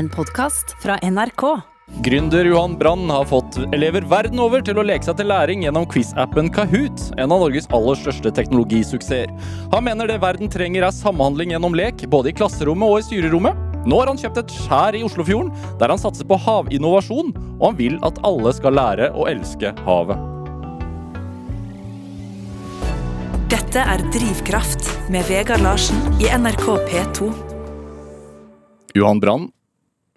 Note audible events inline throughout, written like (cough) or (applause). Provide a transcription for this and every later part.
En podkast fra NRK. Gründer Johan Brann har fått elever verden over til å leke seg til læring gjennom quiz-appen Kahoot, en av Norges aller største teknologisuksesser. Han mener det verden trenger er samhandling gjennom lek, både i klasserommet og i styrerommet. Nå har han kjøpt et skjær i Oslofjorden, der han satser på havinnovasjon, og han vil at alle skal lære å elske havet. Dette er Drivkraft med Vegard Larsen i NRK P2. Johan Brann,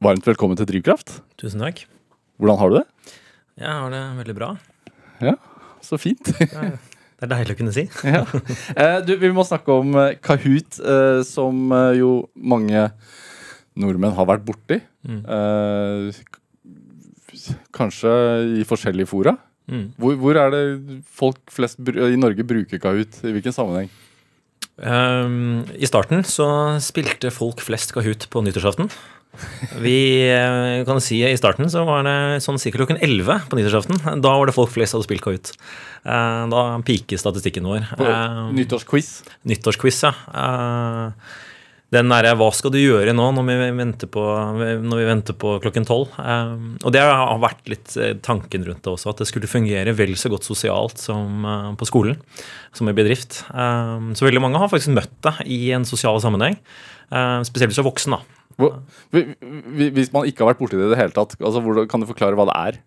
varmt velkommen til Drivkraft. Tusen takk. Hvordan har du det? Jeg har det veldig bra. Ja, så fint. Det er deilig å kunne si. (laughs) ja. Eh, du, vi må snakke om eh, Kahoot, eh, som jo mange nordmenn har vært borti. Mm. Kanskje i forskjellige fora. Mm. Hvor, hvor er det folk flest i Norge bruker Kahoot? I hvilken sammenheng? Um, I starten så spilte folk flest Kahoot på nyttårsaften. Vi eh, kan si I starten så var det sånn ca. klokken 11 på nyttårsaften. Da var det folk flest hadde spilt Kahoot. Eh, da piker statistikken vår. På Eh, nyttårsquiz? Nyttårsquiz, ja. Den derre 'hva skal du gjøre nå' når vi venter på, når vi venter på klokken tolv. Eh, og det har vært litt tanken rundt det også, at det skulle fungere vel så godt sosialt som på skolen, som i bedrift. Så veldig mange har faktisk møtt det i en sosial sammenheng. spesielt hvis du er voksen, da. Hvor, hvi- hvi- hvis man ikke har vært borti det i det hele tatt, altså, hvordan, kan du forklare hva det er?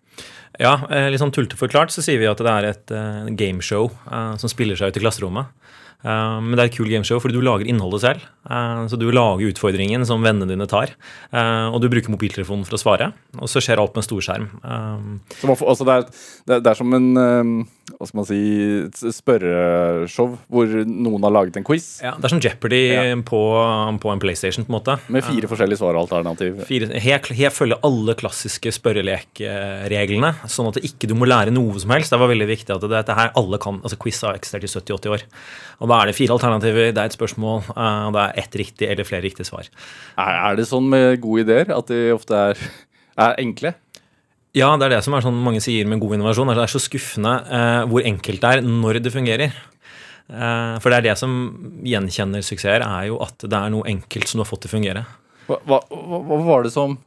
Ja, eh, litt sånn tulteforklart så sier vi at det er et uh, gameshow uh, som spiller seg ut i klasserommet. Uh, men det er et kult gameshow fordi du lager innholdet selv. Eh, så du lager utfordringen som vennene dine tar. eh, og du bruker mobiltelefonen for å svare. Og så skjer alt på en storskjerm. Eh, Så får, altså det, er, det, er, det er som en eh, hva skal man si, spørreshow hvor noen har laget en quiz ja, det er som Jeopardy Ja. på, på en PlayStation, på en måte. med fire forskjellige svaralternativ. Fire, helt, helt følge alle klassiske spørrelekreglene, sånn at det ikke du må lære noe som helst. Det var veldig viktig at det, dette her alle kan, altså Quiz har eksistert i 70-80 år. Og Da er det fire alternativer, det er et spørsmål, eh, og det er ett riktig eller flere riktige svar. Er, er det sånn med gode ideer at de ofte er, er enkle? Ja, det er det som er sånn mange sier med god innovasjon. Det er så skuffende eh, hvor enkelt det er når det fungerer. Eh, for det er det som gjenkjenner suksesser, er jo at det er noe enkelt som du har fått til å fungere. Hva, hva, hva var det som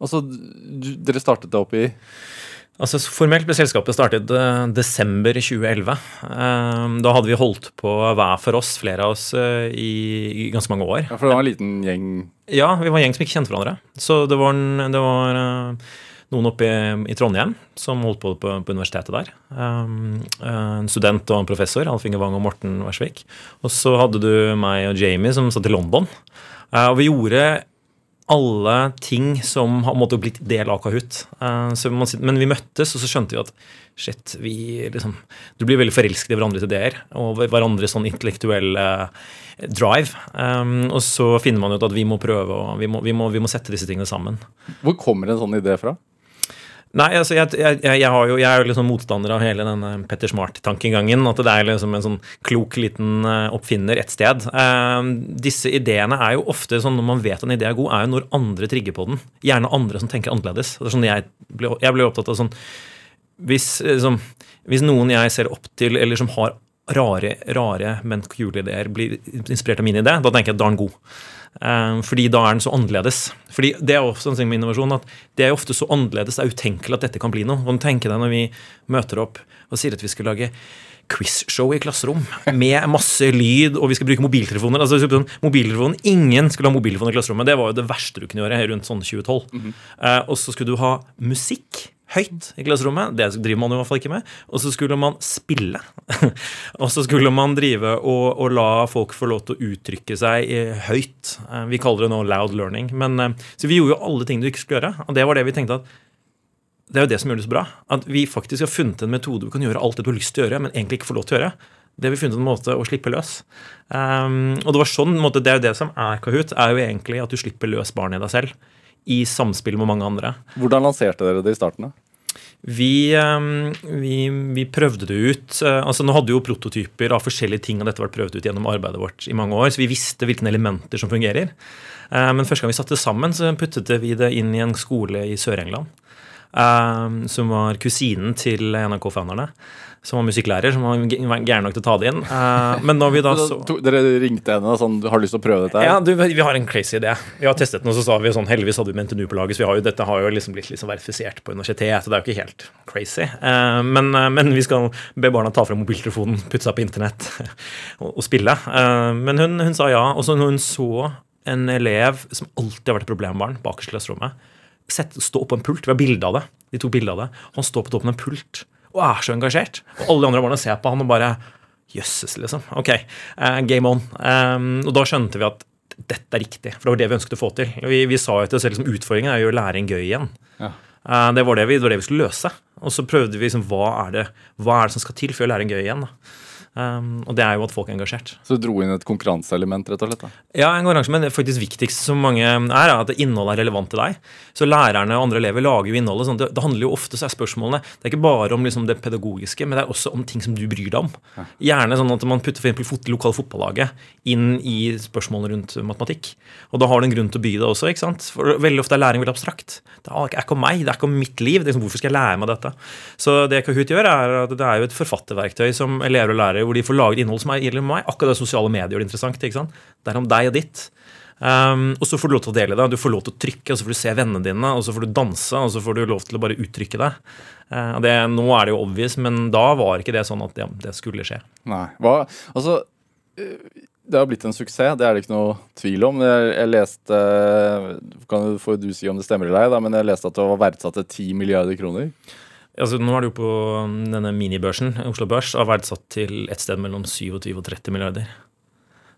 Altså, du, dere startet det opp i Altså Formelt ble selskapet startet eh, desember 2011. Eh, da hadde vi holdt på hver for oss, flere av oss, eh, i, i ganske mange år. Ja, for det var en liten gjeng Ja, vi var en gjeng som ikke kjente hverandre. Så det var, en, det var noen oppe i, i Trondheim som holdt på, på på universitetet der. Um, en student og en professor, Alf Inge Wang og Morten Wersvik. Og så hadde du meg og Jamie som satt i London. Uh, og vi gjorde alle ting som har måtte blitt del av Kahoot. Uh, man, men vi møttes, og så skjønte vi at shit, vi liksom Du blir veldig forelsket i hverandres ideer og hverandres sånn intellektuelle drive. Um, og så finner man ut at vi må prøve og vi må, vi må, vi må sette disse tingene sammen. Hvor kommer en sånn idé fra? Nei, altså jeg, jeg, jeg, jo, jeg er jo liksom motstander av hele denne Petter Smart-tankegangen. At det er liksom en sånn klok liten eh, oppfinner et sted. Eh, disse ideene er jo ofte sånn når man vet en idé er god, er jo når andre trigger på den. Gjerne andre som tenker annerledes. Det er sånn jeg ble, ble opptatt av sånn hvis, liksom, hvis noen jeg ser opp til, eller som har rare, rare men kule ideer, blir inspirert av min idé, da tenker jeg at da er den god. Eh, fordi da er den så annerledes. Fordi Det er også en ting med innovasjon at det er ofte så annerledes, det er utenkelig at dette kan bli noe. Og tenk deg når vi møter opp og sier at vi skal lage quizshow i klasserom med masse lyd, og vi skal bruke mobiltelefoner. altså sånn, mobiltelefon, Ingen skulle ha mobiltelefon i klasserommet. Det var jo det verste du kunne gjøre rundt sånn 2012. Eh, og så skulle du ha musikk høyt i klasserommet. Det driver man jo i hvert fall ikke med. Og så skulle man spille. (laughs) og så skulle man drive og, og la folk få lov til å uttrykke seg eh, høyt. Eh, vi kaller det nå loud learning. Men, eh, så vi gjorde jo alle ting du ikke skulle gjøre. Og det var det vi tenkte at det er jo det som gjør det så bra. At vi faktisk har funnet en metode du kan gjøre alt det du har lyst til å gjøre, men egentlig ikke får lov til å gjøre. Det har vi funnet en måte å slippe løs. Um, og det var sånn, måte, det er jo det som er Kahoot, er jo egentlig at du slipper løs barnet i deg selv. I samspill med mange andre. Hvordan lanserte dere det i starten? da? Vi, um, vi, vi prøvde det ut. Uh, altså Nå hadde jo prototyper av forskjellige ting av dette vært prøvd ut gjennom arbeidet vårt i mange år, så vi visste hvilke elementer som fungerer. Uh, men første gang vi satte det sammen, så puttet vi det inn i en skole i Sør-England. um, som var kusinen til en av co-founderne. Som var musikklærer, som var gæren nok til å ta det inn. Eh, men når vi da (laughs) Så Dere ringte henne og sånn Du har lyst til å prøve dette her? ja, du, vi har en crazy idé. Vi har testet den, og så sa vi sånn Heldigvis hadde vi med NTNU på laget, så vi har jo, dette har jo liksom blitt liksom verifisert på universitetet. Det er jo ikke helt crazy. Eh, men, eh, men vi skal be barna ta frem mobiltelefonen, putte seg på internett (laughs) og, og spille. Men hun, hun sa ja. Og så når hun så en elev som alltid har vært et problembarn bakerst i klasserommet, stå på en pult. Vi har bilde av det. De tok bilde av det. Han står på toppen av en pult og er så engasjert. Og alle de andre barna ser på han og bare Jøsses, liksom. Ok, uh, game on. Um, og da skjønte vi at dette er riktig, for det var det vi ønsket å få til. Vi, vi sa jo til oss selv liksom, utfordringen er å gjøre læring gøy igjen. Ja. Uh, det, var det, vi, det var det vi skulle løse. Og så prøvde vi liksom, hva er det, hva er det som skal til for å gjøre læring gøy igjen. Da? Um, og det er jo at folk er engasjert. Så du dro inn et konkurranseelement, rett og slett? da Ja, en konkurranse, men det faktisk viktigst som mange er, er at innholdet er relevant til deg. Så lærerne og andre elever lager jo innholdet. Sånn. Det, det handler jo ofte så er spørsmålene Det er ikke bare om liksom, det pedagogiske, men det er også om ting som du bryr deg om. Gjerne sånn at man putter eksempel fot, lokale fotballaget inn i spørsmålene rundt matematikk. Og da har du en grunn til å by det også. ikke sant? For Veldig ofte er læring veldig abstrakt. Det er ikke om meg, det er ikke om mitt liv. Det er liksom, hvorfor skal jeg lære meg dette? Så det Kahoot gjør, er at det er jo et forfatterverktøy som elever og lærere hvor de får laget innhold som er gjelder meg. Akkurat det sosiale medier gjør det interessant. ikke sant? Det er om deg og ditt. Um, og så får du lov til å dele det. Du får lov til å trykke, og så får du se vennene dine, og så får du danse, og så får du lov til å bare uttrykke det. Uh, det nå er det jo obvious, men da var ikke det sånn at det, det skulle skje. Nei. Hva Altså eh, det har blitt en suksess, det er det ikke noe tvil om. Jeg, jeg leste kan, Får du si om det stemmer eller ei, men jeg leste at det var verdsatt til 10 milliarder kroner. Altså, nå er det jo på um, denne minibørsen, Oslo Børs, er verdsatt til et sted mellom 27 og 30 milliarder.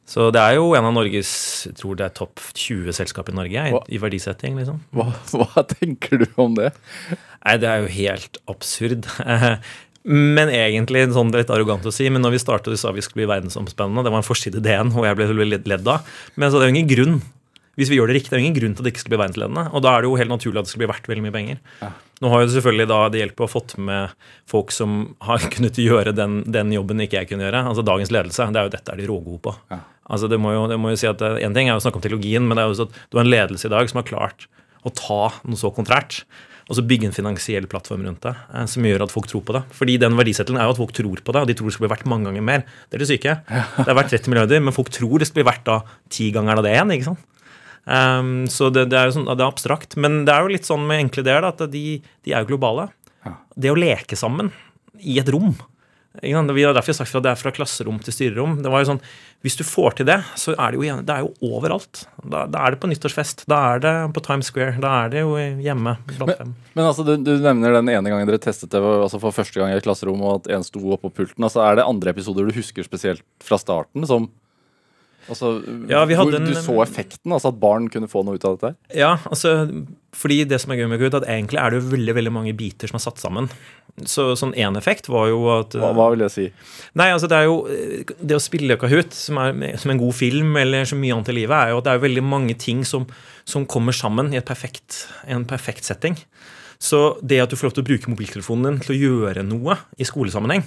Så det er jo en av Norges jeg tror det er topp 20 selskap i Norge i, Hva? i verdisetting. liksom. Hva, hva (laughs) tenker du om det? Nei, det er jo helt absurd. (laughs) Men egentlig sånn det er litt arrogant å si, men når vi startet, sa vi skulle bli verdensomspennende. Det var en forside DN, og jeg ble ledd av. Men så det er jo ingen grunn. Hvis vi gjør det riktig, det er ingen grunn til at det ikke skal bli verdensledende. Og da er det jo helt naturlig at det skal bli verdt veldig mye penger. Nå har jo selvfølgelig da det hjelper å ha fått med folk som har (laughs) kunnet gjøre den, den jobben ikke jeg kunne gjøre. Altså dagens ledelse. Det er jo dette er de rågode på. Altså det må jo, det må jo si at En ting er jo å snakke om teologien, men det er jo sånn at du har en ledelse i dag som har klart å ta noe så kontrært og så bygge en finansiell plattform rundt det eh, som gjør at folk tror på det. Fordi den verdisettelen er jo at folk tror på det, og de tror det skal bli verdt mange ganger mer. Det er det syke. Det er verdt 30 milliarder, men folk tror det skal bli verdt da ti ganger av det igjen. ikke sant? Um, så det, det er jo sånn, det er abstrakt. Men det er jo litt sånn med enkle ideer at de, de er jo globale. Det å leke sammen i et rom? Vi har derfor sagt at det er fra klasserom til styrerom. Det var jo sånn, Hvis du får til det, så er det jo, det er jo overalt. Da, da er det på nyttårsfest. Da er det på Times Square. Da er det jo hjemme dem. Men altså, du, du nevner den ene gangen dere testet det altså for første gang i et klasserom, og at en sto oppå pulten. Altså, Er det andre episoder du husker spesielt fra starten? som Altså, Ja, hvor en- du så effekten? Altså At barn kunne få noe ut av dette? Ja, altså, fordi det som er gøy med Gud, at egentlig er det jo veldig veldig mange biter som er satt sammen. Så sånn én effekt var jo at Hva, hva vil jeg si? Nei, altså det er jo Det å spille Kahoot, som er som en god film, eller så mye annet i livet, er jo at det er veldig mange ting som, som kommer sammen i et perfekt, en perfekt setting. Så det at du får lov til å bruke mobiltelefonen din til å gjøre noe i skolesammenheng,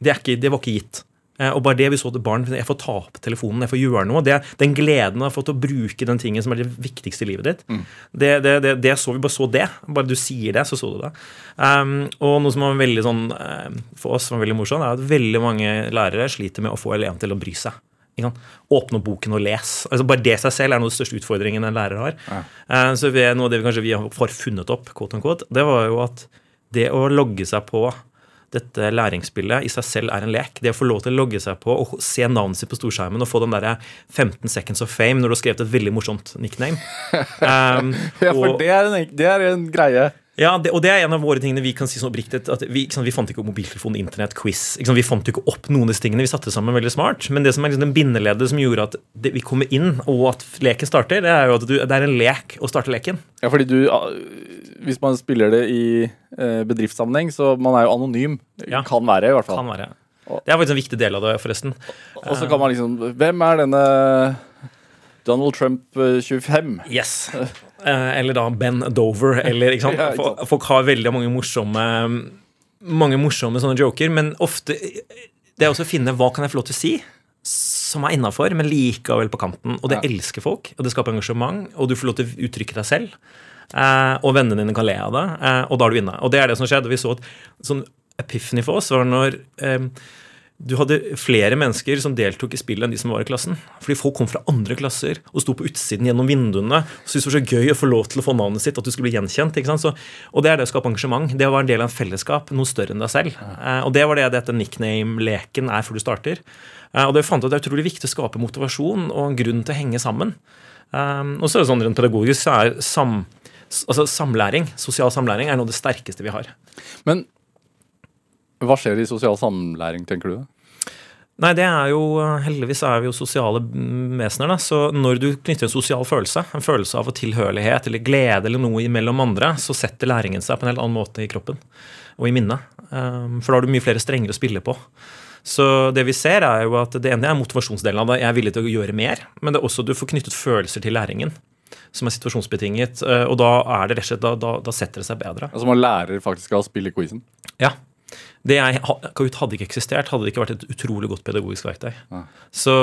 det, er ikke, det var ikke gitt. Eh, Og bare det vi så til barn, jeg får ta opp telefonen, jeg får gjøre noe, det, den gleden av å få til å bruke den tingen som er det viktigste i livet ditt, det, det, det, det så vi bare så det. Bare du sier det, så så du det. Um, og noe som var veldig sånn um, for oss som var veldig morsomt, er at veldig mange lærere sliter med å få eleven til å bry seg. Åpne opp boken og les. Altså bare det seg selv er noe av den største utfordringen en lærer har. Eh, så vi, noe av det vi kanskje vi har funnet opp, quote unquote, det var jo at det å logge seg på dette læringsspillet i seg selv er en lek. Det å få lov til å logge seg på og se navnet sitt på storskjermen og få den der 15 seconds of fame når du har skrevet et veldig morsomt nickname. Um, (laughs) Ja, for og- det er en, det er en greie. ja, det, og det er en av våre tingene vi kan si sånn oppriktig. at Vi, sant, vi fant ikke opp mobiltelefon, internett, quiz. Vi fant ikke opp noen av disse tingene. Vi satte sammen veldig smart. Men det som er liksom den bindeleddet som gjorde at det, vi kommer inn, og at leken starter, det er jo at du, det er en lek å starte leken. Ja, fordi du Hvis man spiller det i eh, bedriftssammenheng, så man er jo anonym. Ja. Kan være, i hvert fall. Kan være. Det er faktisk en viktig del av det, forresten. Og så kan man liksom Hvem er denne Donald Trump eh, 25? Yes. Eh, eller da Ben Dover, eller ikke sant. (laughs) Ja, ikke sant. Folk- Folk har veldig mange morsomme Mange morsomme sånne joker, men ofte Det er også å finne hva kan jeg få lov til å si som er innafor, men likevel på kanten. Og det Ja. elsker folk, og det skaper engasjement, og du får lov til å uttrykke deg selv. Eh, og vennene dine kan le av det, eh, og da er du inne. Og det er det som skjedde. Vi så at sånn epiphany for oss, var når eh, du hadde flere mennesker som deltok i spillet enn de som var i klassen. Fordi folk kom fra andre klasser og sto på utsiden gjennom vinduene og syntes det var så gøy å få lov til å få navnet sitt, at du skulle bli gjenkjent. ikke sant? Så, og det er det å skape engasjement. Det å være en del av en fellesskap, noe større enn deg selv. Og det var det dette nickname-leken er før du starter. Og det fant at det er utrolig viktig å skape motivasjon og en grunn til å henge sammen. Og så er det sånn rent pedagogisk så er sam, altså samlæring, sosial samlæring er noe av det sterkeste vi har. Men hva skjer i sosial samlæring, tenker du? Nei, det er jo Heldigvis er vi jo sosiale vesener. da, Så når du knytter en sosial følelse, en følelse av tilhørighet eller glede eller noe mellom andre, så setter læringen seg på en helt annen måte i kroppen og i minnet. Um, for da har du mye flere strenger å spille på. Så det vi ser er jo at det ene er motivasjonsdelen av det. Jeg er villig til å gjøre mer. Men det er også at du får knyttet følelser til læringen som er situasjonsbetinget. Uh, og da er det rett og slett, da, da, da setter det seg bedre. Altså man lærer faktisk av å spille quizen? Ja. Det jeg, Kahoot hadde ikke eksistert, hadde det ikke vært et utrolig godt pedagogisk verktøy. Ja. Så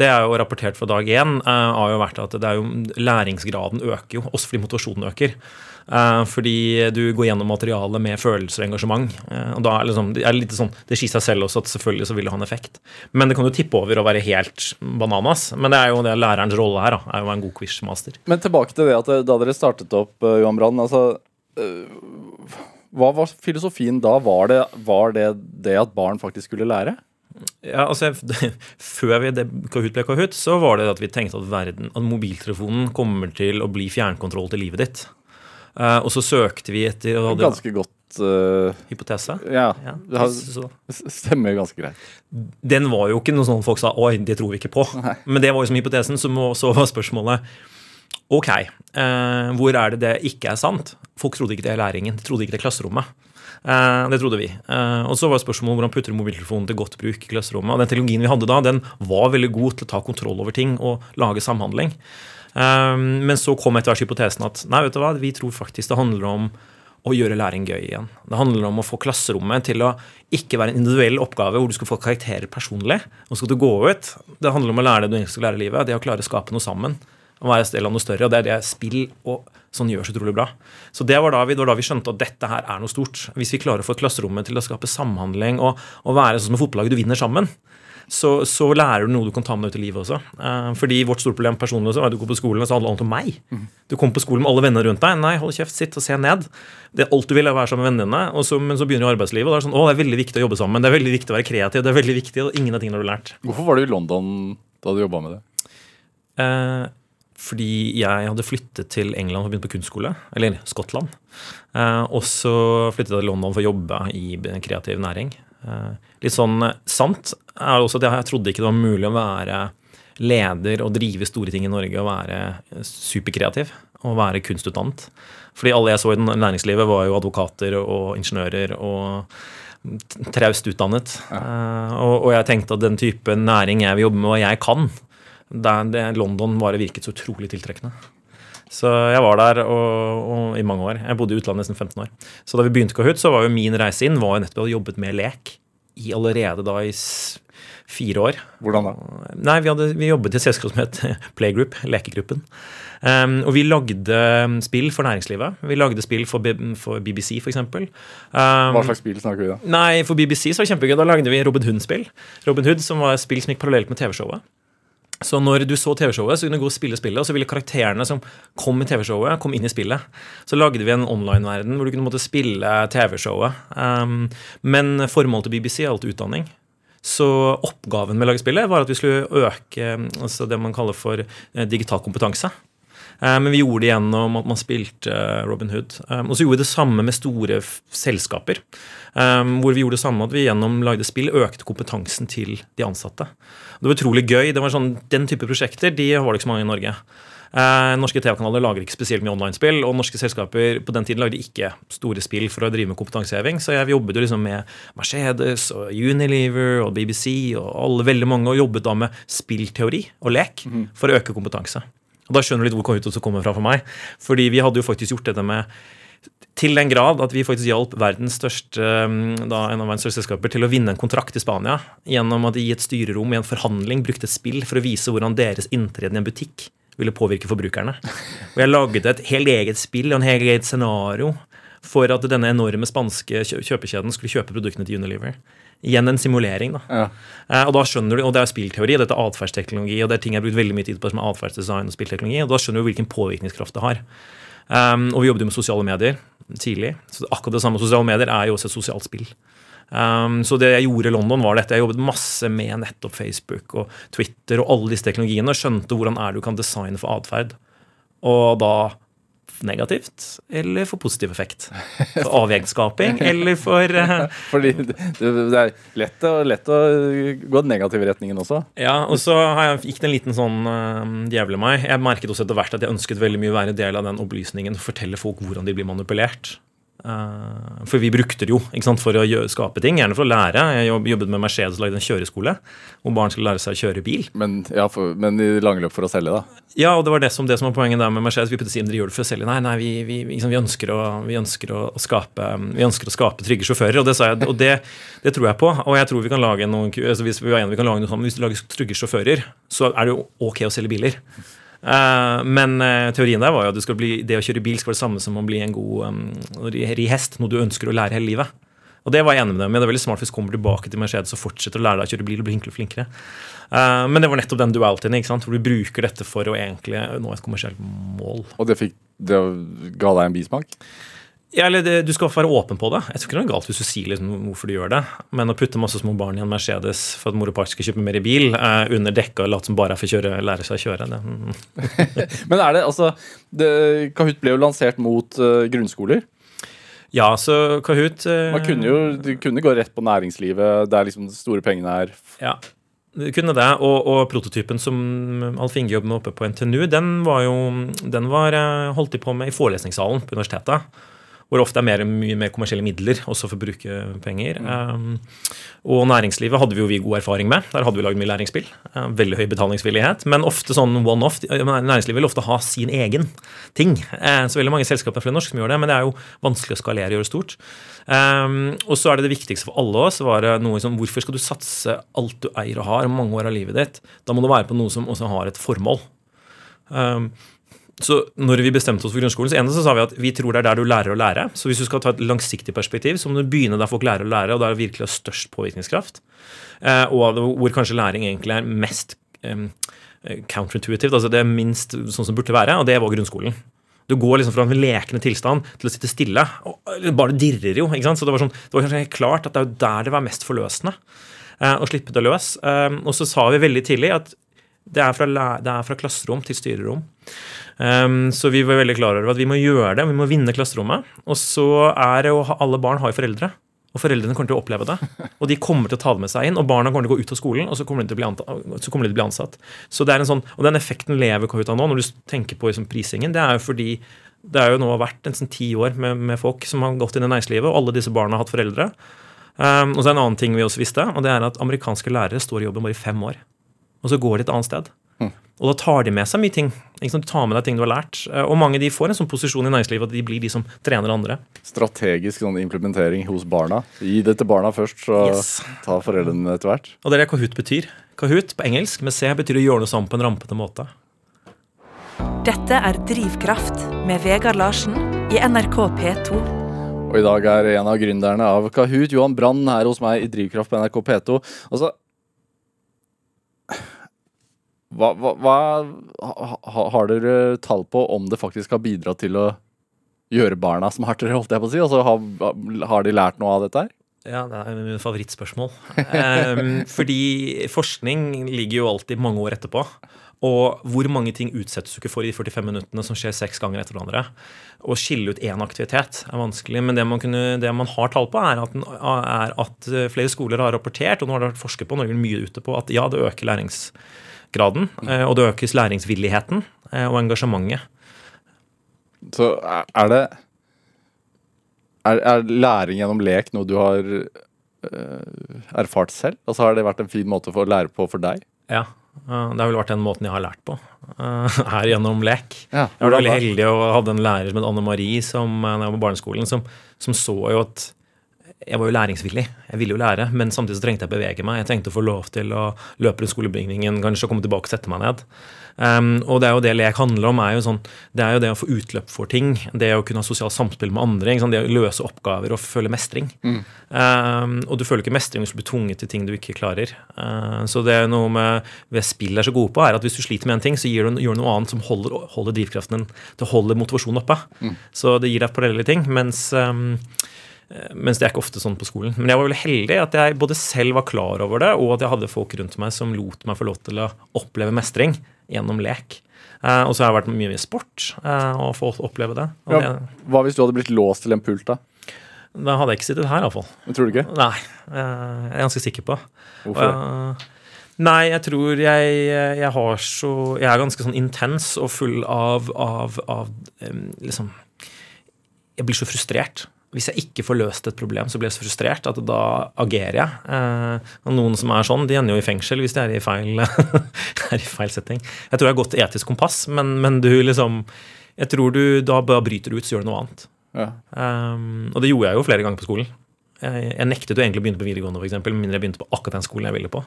det er jo rapportert fra dag én, uh, har jo vært at det jo, læringsgraden øker jo, også fordi motivasjonen øker. Uh, fordi du går gjennom materialet med følelser og engasjement. Uh, og da er liksom, det er litt sånn, det sier seg selv også at selvfølgelig så vil det ha en effekt. Men det kan jo tippe over å være helt bananas. Men det er jo det lærerens rolle her, da, er jo en god quizmaster. Men tilbake til det at da dere startet opp, Johan Brann. altså hva var filosofien da? Var det, var det det at barn faktisk skulle lære? Ja, altså, (laughs) Før vi Kahoot ble Kahoot, så var det at vi tenkte at, verden, at mobiltelefonen kommer til å bli fjernkontroll til livet ditt. Uh, og så søkte vi etter hadde, Ganske godt uh, Hypotese? Ja. ja det har, stemmer ganske greit. Den var jo ikke noe sånn folk sa 'oi, det tror vi ikke på'. Nei. Men det var jo som hypotesen. Så, må, så var spørsmålet Ok, uh, hvor er det det ikke er sant? Folk trodde ikke det er læringen. De trodde ikke det er klasserommet. Det trodde vi. Og så var spørsmålet hvordan putter du mobiltelefonen til godt bruk i klasserommet. Og den teknologien vi hadde da, den var veldig god til å ta kontroll over ting og lage samhandling. Uh, men så kom etter hvert hypotesen at nei, vet du hva, vi tror faktisk det handler om å gjøre læring gøy igjen. Det handler om å få klasserommet til å ikke være en individuell oppgave hvor du skal få karakterer personlig. og skal du gå ut. Det handler om å lære det du egentlig skal lære i livet. Det å klare å skape noe sammen å være en del av noe større. Og det er det spill og sånn gjør så utrolig bra. Så det var, da vi, det var da vi skjønte at dette her er noe stort. Hvis vi klarer å få klasserommet til å skape samhandling og, og være sånn som med fotballaget du vinner sammen, så, så, lærer du noe du kan ta med deg ut i livet også. Uh, fordi vårt store problem personlig også, er at du går på skolen og så handler alt om meg. Mm. Du kommer på skolen med alle venner rundt deg. Nei, hold kjeft, sitt og se ned. Det er alt du vil, er å være sammen med vennene dine. Så, men så begynner jo arbeidslivet, og det er sånn Å, det er veldig viktig å jobbe sammen. Det er veldig viktig å være kreativ. Det er veldig viktig, og ingen av tingene har du lært. Hvorfor var du i London da du jobba med det? Uh, fordi jeg hadde flyttet til England og begynt på kunstskole, eller Skottland. Eh, og så flyttet jeg til London for å jobbe i kreativ næring. Eh, litt sånn sant er også at jeg trodde ikke det var mulig å være leder og drive store ting i Norge og være superkreativ og være kunstutdannet. Fordi alle jeg så i næringslivet, var jo advokater og ingeniører og traust utdannet. Ja. Og, og, jeg tenkte at den type næring jeg vil jobbe med, og jeg kan, der det, London bare virket så utrolig tiltrekkende. Så jeg var der og, og, i mange år. Jeg bodde i utlandet nesten 15 år. Så da vi begynte Kahoot, så var jo min reise inn var jo nettopp å jobbe jobbet med lek i allerede da i fire år. Hvordan da? Nei, Vi, hadde, vi jobbet i et selskap som het Playgroup, Lekegruppen. Um, og vi lagde um, spill for næringslivet. Vi lagde spill for, B for BBC, f.eks. Um, Hva slags spill snakker vi da? Nei, For BBC så var det kjempegøy. Da lagde vi Robin Hood-spill. Robin Hood som var et spill som gikk parallelt med TV-showet. Så når du så TV-showet, så kunne du gå og spille spillet, og så ville karakterene som kom i TV-showet, komme inn i spillet. Så lagde vi en online-verden hvor du kunne måtte spille TV-showet. Um, men formålet til BBC er alt utdanning. Så oppgaven med å lage spillet var at vi skulle øke altså det man kaller for eh, digital kompetanse. Eh, men vi gjorde det gjennom at man spilte eh, Robin Hood. Og så gjorde vi det samme med store selskaper. Hvor vi gjorde det samme at vi gjennom lagde spill økte kompetansen til de ansatte. Det var utrolig gøy. Det var sånn, Den type prosjekter de var det ikke så mange i Norge. Eh, norske TV-kanaler lager ikke spesielt mye online-spill, og norske selskaper på den tiden lagde ikke store spill for å drive med kompetanseheving. Så jeg jobbet jo liksom med Mercedes og Unilever og BBC og alle, veldig mange, og jobbet da med spillteori og lek mhm. for å øke kompetanse. Og Da skjønner du litt hvor Kahoot kommer fra for meg. Fordi vi hadde jo faktisk gjort dette med til den grad at vi faktisk hjalp verdens største, mm, da, en av verdens største selskaper til å vinne en kontrakt i Spania gjennom at de i et styrerom i en forhandling brukte et spill for å vise hvordan deres inntreden i en butikk ville påvirke forbrukerne. Og jeg lagde et helt eget spill og en helt eget scenario for at denne enorme spanske kjø- kjøpekjeden skulle kjøpe produktene til Unilever. Igjen en simulering, da. Ja. Eh, og da skjønner du, og det er spillteori, dette er atferdsteknologi, og det er ting jeg har brukt veldig mye tid på som er atferdsdesign og spillteknologi, og da skjønner du hvilken påvirkningskraft det har. Um, og vi jobbet jo med sosiale medier tidlig. Så akkurat det samme sosiale medier er jo også et sosialt spill. Um, så det jeg gjorde i London, var dette. Jeg jobbet masse med nettopp Facebook og Twitter og alle disse teknologiene, og skjønte hvordan er det du kan designe for atferd. Og da negativt eller for positiv effekt. For avgjengsskaping (laughs) eller for uh, Fordi det, er lett å, lett å gå den negative retningen også. Ja, og så har jeg, gikk det en liten sånn uh, djevle meg. Jeg merket også etter hvert at jeg ønsket veldig mye å være del av den opplysningen. Fortelle folk hvordan de blir manipulert. Eh, for vi brukte det jo sant, for å skape ting, gjerne for å lære. Jeg jobbet med Mercedes og lagde en kjøreskole hvor barn skulle lære seg å kjøre bil. Men, ja, for, men i langløp for å selge, da. Ja, og det var det som, det som var poenget der med Mercedes. Vi puttet gjør det for å selge. Nei, nei, vi, vi, liksom, vi ønsker, å, vi ønsker å, skape Vi ønsker å skape trygge sjåfører, og det sa jeg, og det, det tror jeg på. Og jeg tror vi kan lage noen altså Hvis vi enige, vi kan lage noe sånt, hvis vi lager trygge sjåfører, så er det jo ok å selge biler. Eh, men eh, teorien der var jo at bli, det å kjøre bil skal være det samme som å bli en god um, ri hest, noe du ønsker å lære hele livet. Og det var jeg enig med dem i. Det er veldig smart hvis du kommer tilbake til Mercedes og fortsetter å lære deg å kjøre bil og bli flinkere. Eh, men det var nettopp den dualityen, ikke sant? hvor du bruker dette for å egentlig nå et kommersielt mål. Og det, fikk, det ga deg en bismak? Ja, eller det, Du skal være åpen på det. Jeg tror ikke det er galt hvis du sier liksom hvorfor du gjør det. Men å putte masse små barn i en Mercedes for at mor og far skal kjøpe mer i bil, eh, under dekka og late som bare er for å kjøre, lære seg å kjøre det. mm. (laughs) Men er det altså det, Kahoot ble jo lansert mot uh, grunnskoler. Ja, så Kahoot uh, Man kunne jo du kunne gå rett på næringslivet, der liksom de store pengene er. Ja, det kunne det. Og, og prototypen som Alf Inge jobber med oppe på NTNU, den var jo den var, eh, holdt de på med i forelesningssalen på universitetet. Hvor det ofte er mer, mye mer kommersielle midler også for å bruke penger. Um, og næringslivet hadde vi jo vi god erfaring med. Der hadde vi lagd mye læringsspill. Uh, veldig høy betalingsvillighet. Men ofte sånn one-off. Næringslivet vil ofte ha sin egen ting. Uh, så veldig mange selskaper er flere norsk som gjør det, men det er jo vanskelig å skalere og gjøre stort. Um, og så er det det viktigste for alle oss var det noe som hvorfor skal du satse alt du eier og har mange år av livet ditt? Da må du være på noe som også har et formål. Um, så når vi bestemte oss for grunnskolen, så så sa vi at vi tror det er der du lærer å lære. Så hvis du skal ta et langsiktig perspektiv, så må du begynne der folk lærer å lære, og der det virkelig har størst påvirkningskraft. Eh, og hvor kanskje læring egentlig er mest counterintuitive, counterintuitivt, altså det er minst sånn som det burde være, og det var grunnskolen. Du går liksom fra en lekende tilstand til å sitte stille. og Bare dirrer jo. ikke sant? Så det var, sånn, det var kanskje helt klart at det er jo der det var mest forløsende eh, å slippe det løs. Eh, og så sa vi veldig tidlig at det er fra, det er fra klasserom til styrerom. Um, så vi var veldig klar over at vi må gjøre det, vi må vinne klasserommet. Og så er det jo Alle barn har jo foreldre. Og foreldrene kommer til å oppleve det. (laughs) Og de kommer til å ta det med seg inn. Og barna kommer til å gå ut av skolen, og så kommer de til å bli, anta, så kommer de bli ansatt. Så det er en sånn, Og den effekten lever ut av nå, når du tenker på liksom prisingen, det er jo fordi det er jo nå vært nesten ti år med, med folk som har gått inn i næringslivet, og alle disse barna har hatt foreldre. Um, og så er en annen ting vi også visste, og det er at amerikanske lærere står i jobben bare i fem år. Og så går de et annet sted. Og da tar de med seg mye ting. Ikke sant? Du tar med deg ting du har lært. Eh, Og mange de får en sånn posisjon i næringslivet at de blir de som trener andre. Strategisk sånn implementering hos barna. Gi det til barna først, så Yes. ta foreldrene etter hvert. Og det er det Kahoot betyr. Kahoot på engelsk med C betyr å gjøre noe sammen på en rampete måte. Dette er Drivkraft med Vegard Larsen i NRK P2. Og i dag er en av gründerne av Kahoot, Johan Brann, her hos meg i Drivkraft på NRK P2. Altså hva, hva, hva ha, Har dere tall på om det faktisk har bidratt til å gjøre barna smartere, holdt jeg på å si? Altså, har, har de lært noe av dette her? Ja, det er min favorittspørsmål. Um, (laughs) fordi forskning ligger jo alltid mange år etterpå. Og hvor mange ting utsettes du ikke for i de 45 minuttene som skjer seks ganger etter hverandre? Å skille ut én aktivitet er vanskelig, men det man, kunne, det man har tall på, er at, er at flere skoler har rapportert, og nå har det vært forsket på, Norge er mye ute på, at ja, det øker læringsgraden, eh, og det økes læringsvilligheten eh, og engasjementet. Så er det er, er læring gjennom lek noe du har øh, erfart selv? Altså Har det vært en fin måte for å lære på for deg? Ja. Det har vel vært den måten jeg har lært på. eh, Er gjennom lek. Ja, Jeg var veldig heldig og hadde en lærer som het Anne Marie som, når jeg var på barneskolen, som, som så jo at jeg var jo læringsvillig. Jeg ville jo lære, men samtidig så trengte jeg å bevege meg. Jeg trengte å få lov til å løpe rundt skolebygningen, kanskje komme tilbake og sette meg ned. Um, og det er jo det lek handler om. Er sånn, det er jo det å få utløp for ting. Det å kunne ha sosialt samspill med andre. Det å løse oppgaver og føle mestring. Mm. Um, og du føler ikke mestring hvis du blir tvunget til ting du ikke klarer. Uh, så det er noe med ved spill er så gode på, er at hvis du sliter med en ting, så gir du, gjør noe annet som holder, holder drivkraften din. Det holder motivasjonen oppe. Mm. Så det gir deg parallelle ting. mens um, mens det er ikke ofte sånn på skolen. Men jeg var veldig heldig at jeg både selv var klar over det, og at jeg hadde folk rundt meg som lot meg få lov til å oppleve mestring gjennom lek. Eh, og så har jeg vært mye i sport eh, og fått oppleve det. Ja, det. Hva hvis du hadde blitt låst til en pult, da? Da hadde jeg ikke sittet her, iallfall. Tror du ikke? Nei, jeg er ganske sikker på. Hvorfor? Nei, jeg tror jeg, jeg har så Jeg er ganske sånn intens og full av, av, av liksom Jeg blir så frustrert hvis jeg ikke får løst et problem, så blir jeg så frustrert at da agerer jeg. Eh, og noen som er sånn, de ender jo i fengsel hvis de er i feil, (laughs) er i feil setting. Jeg tror jeg har godt etisk kompass, men, men, du liksom Jeg tror du da bryter ut, så gjør du noe annet. Ja. Um, og det gjorde jeg jo flere ganger på skolen. Jeg, jeg nektet jo egentlig å begynne på videregående, f.eks., med mindre jeg begynte på akkurat den skolen jeg ville på.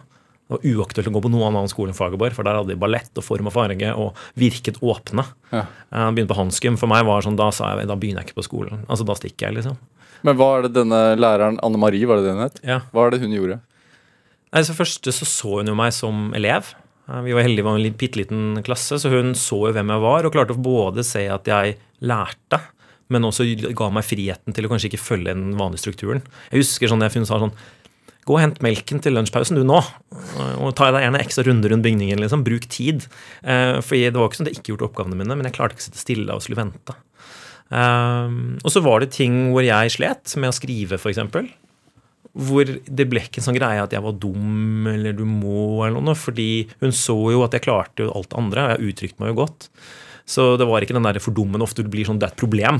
Det var uaktuelt å gå på noen annen skole enn Fagerborg, for der hadde de ballett og form og farge og virket åpne. Ja. Jeg begynte på Hanskum. For meg var sånn, da sa jeg da begynner jeg ikke på skolen. Altså, Da stikker jeg, liksom. Men hva er det denne læreren, Anne Marie, var det det hun het? Ja. Hva er det hun gjorde? Nei, så første så så hun jo meg som elev. Vi var heldige, vi var en bitte liten klasse, så hun så jo hvem jeg var, og klarte å både se at jeg lærte, men også ga meg friheten til å kanskje ikke følge den vanlige strukturen. Jeg husker sånn, jeg sa sånn Gå og hent melken til lunsjpausen du nå. Og ta deg gjerne ekstra runder rundt bygningen. liksom, Bruk tid. Eh, for det var ikke sånn at jeg ikke gjorde oppgavene mine, men jeg klarte ikke å sitte stille og skulle vente. Um, og så var det ting hvor jeg slet med å skrive, f.eks. Hvor det ble ikke en sånn greie at jeg var dum eller du må, eller noe, fordi hun så jo at jeg klarte alt det andre, og jeg uttrykte meg jo godt. Så det var ikke den der fordummende ofte du blir sånn, det er et problem.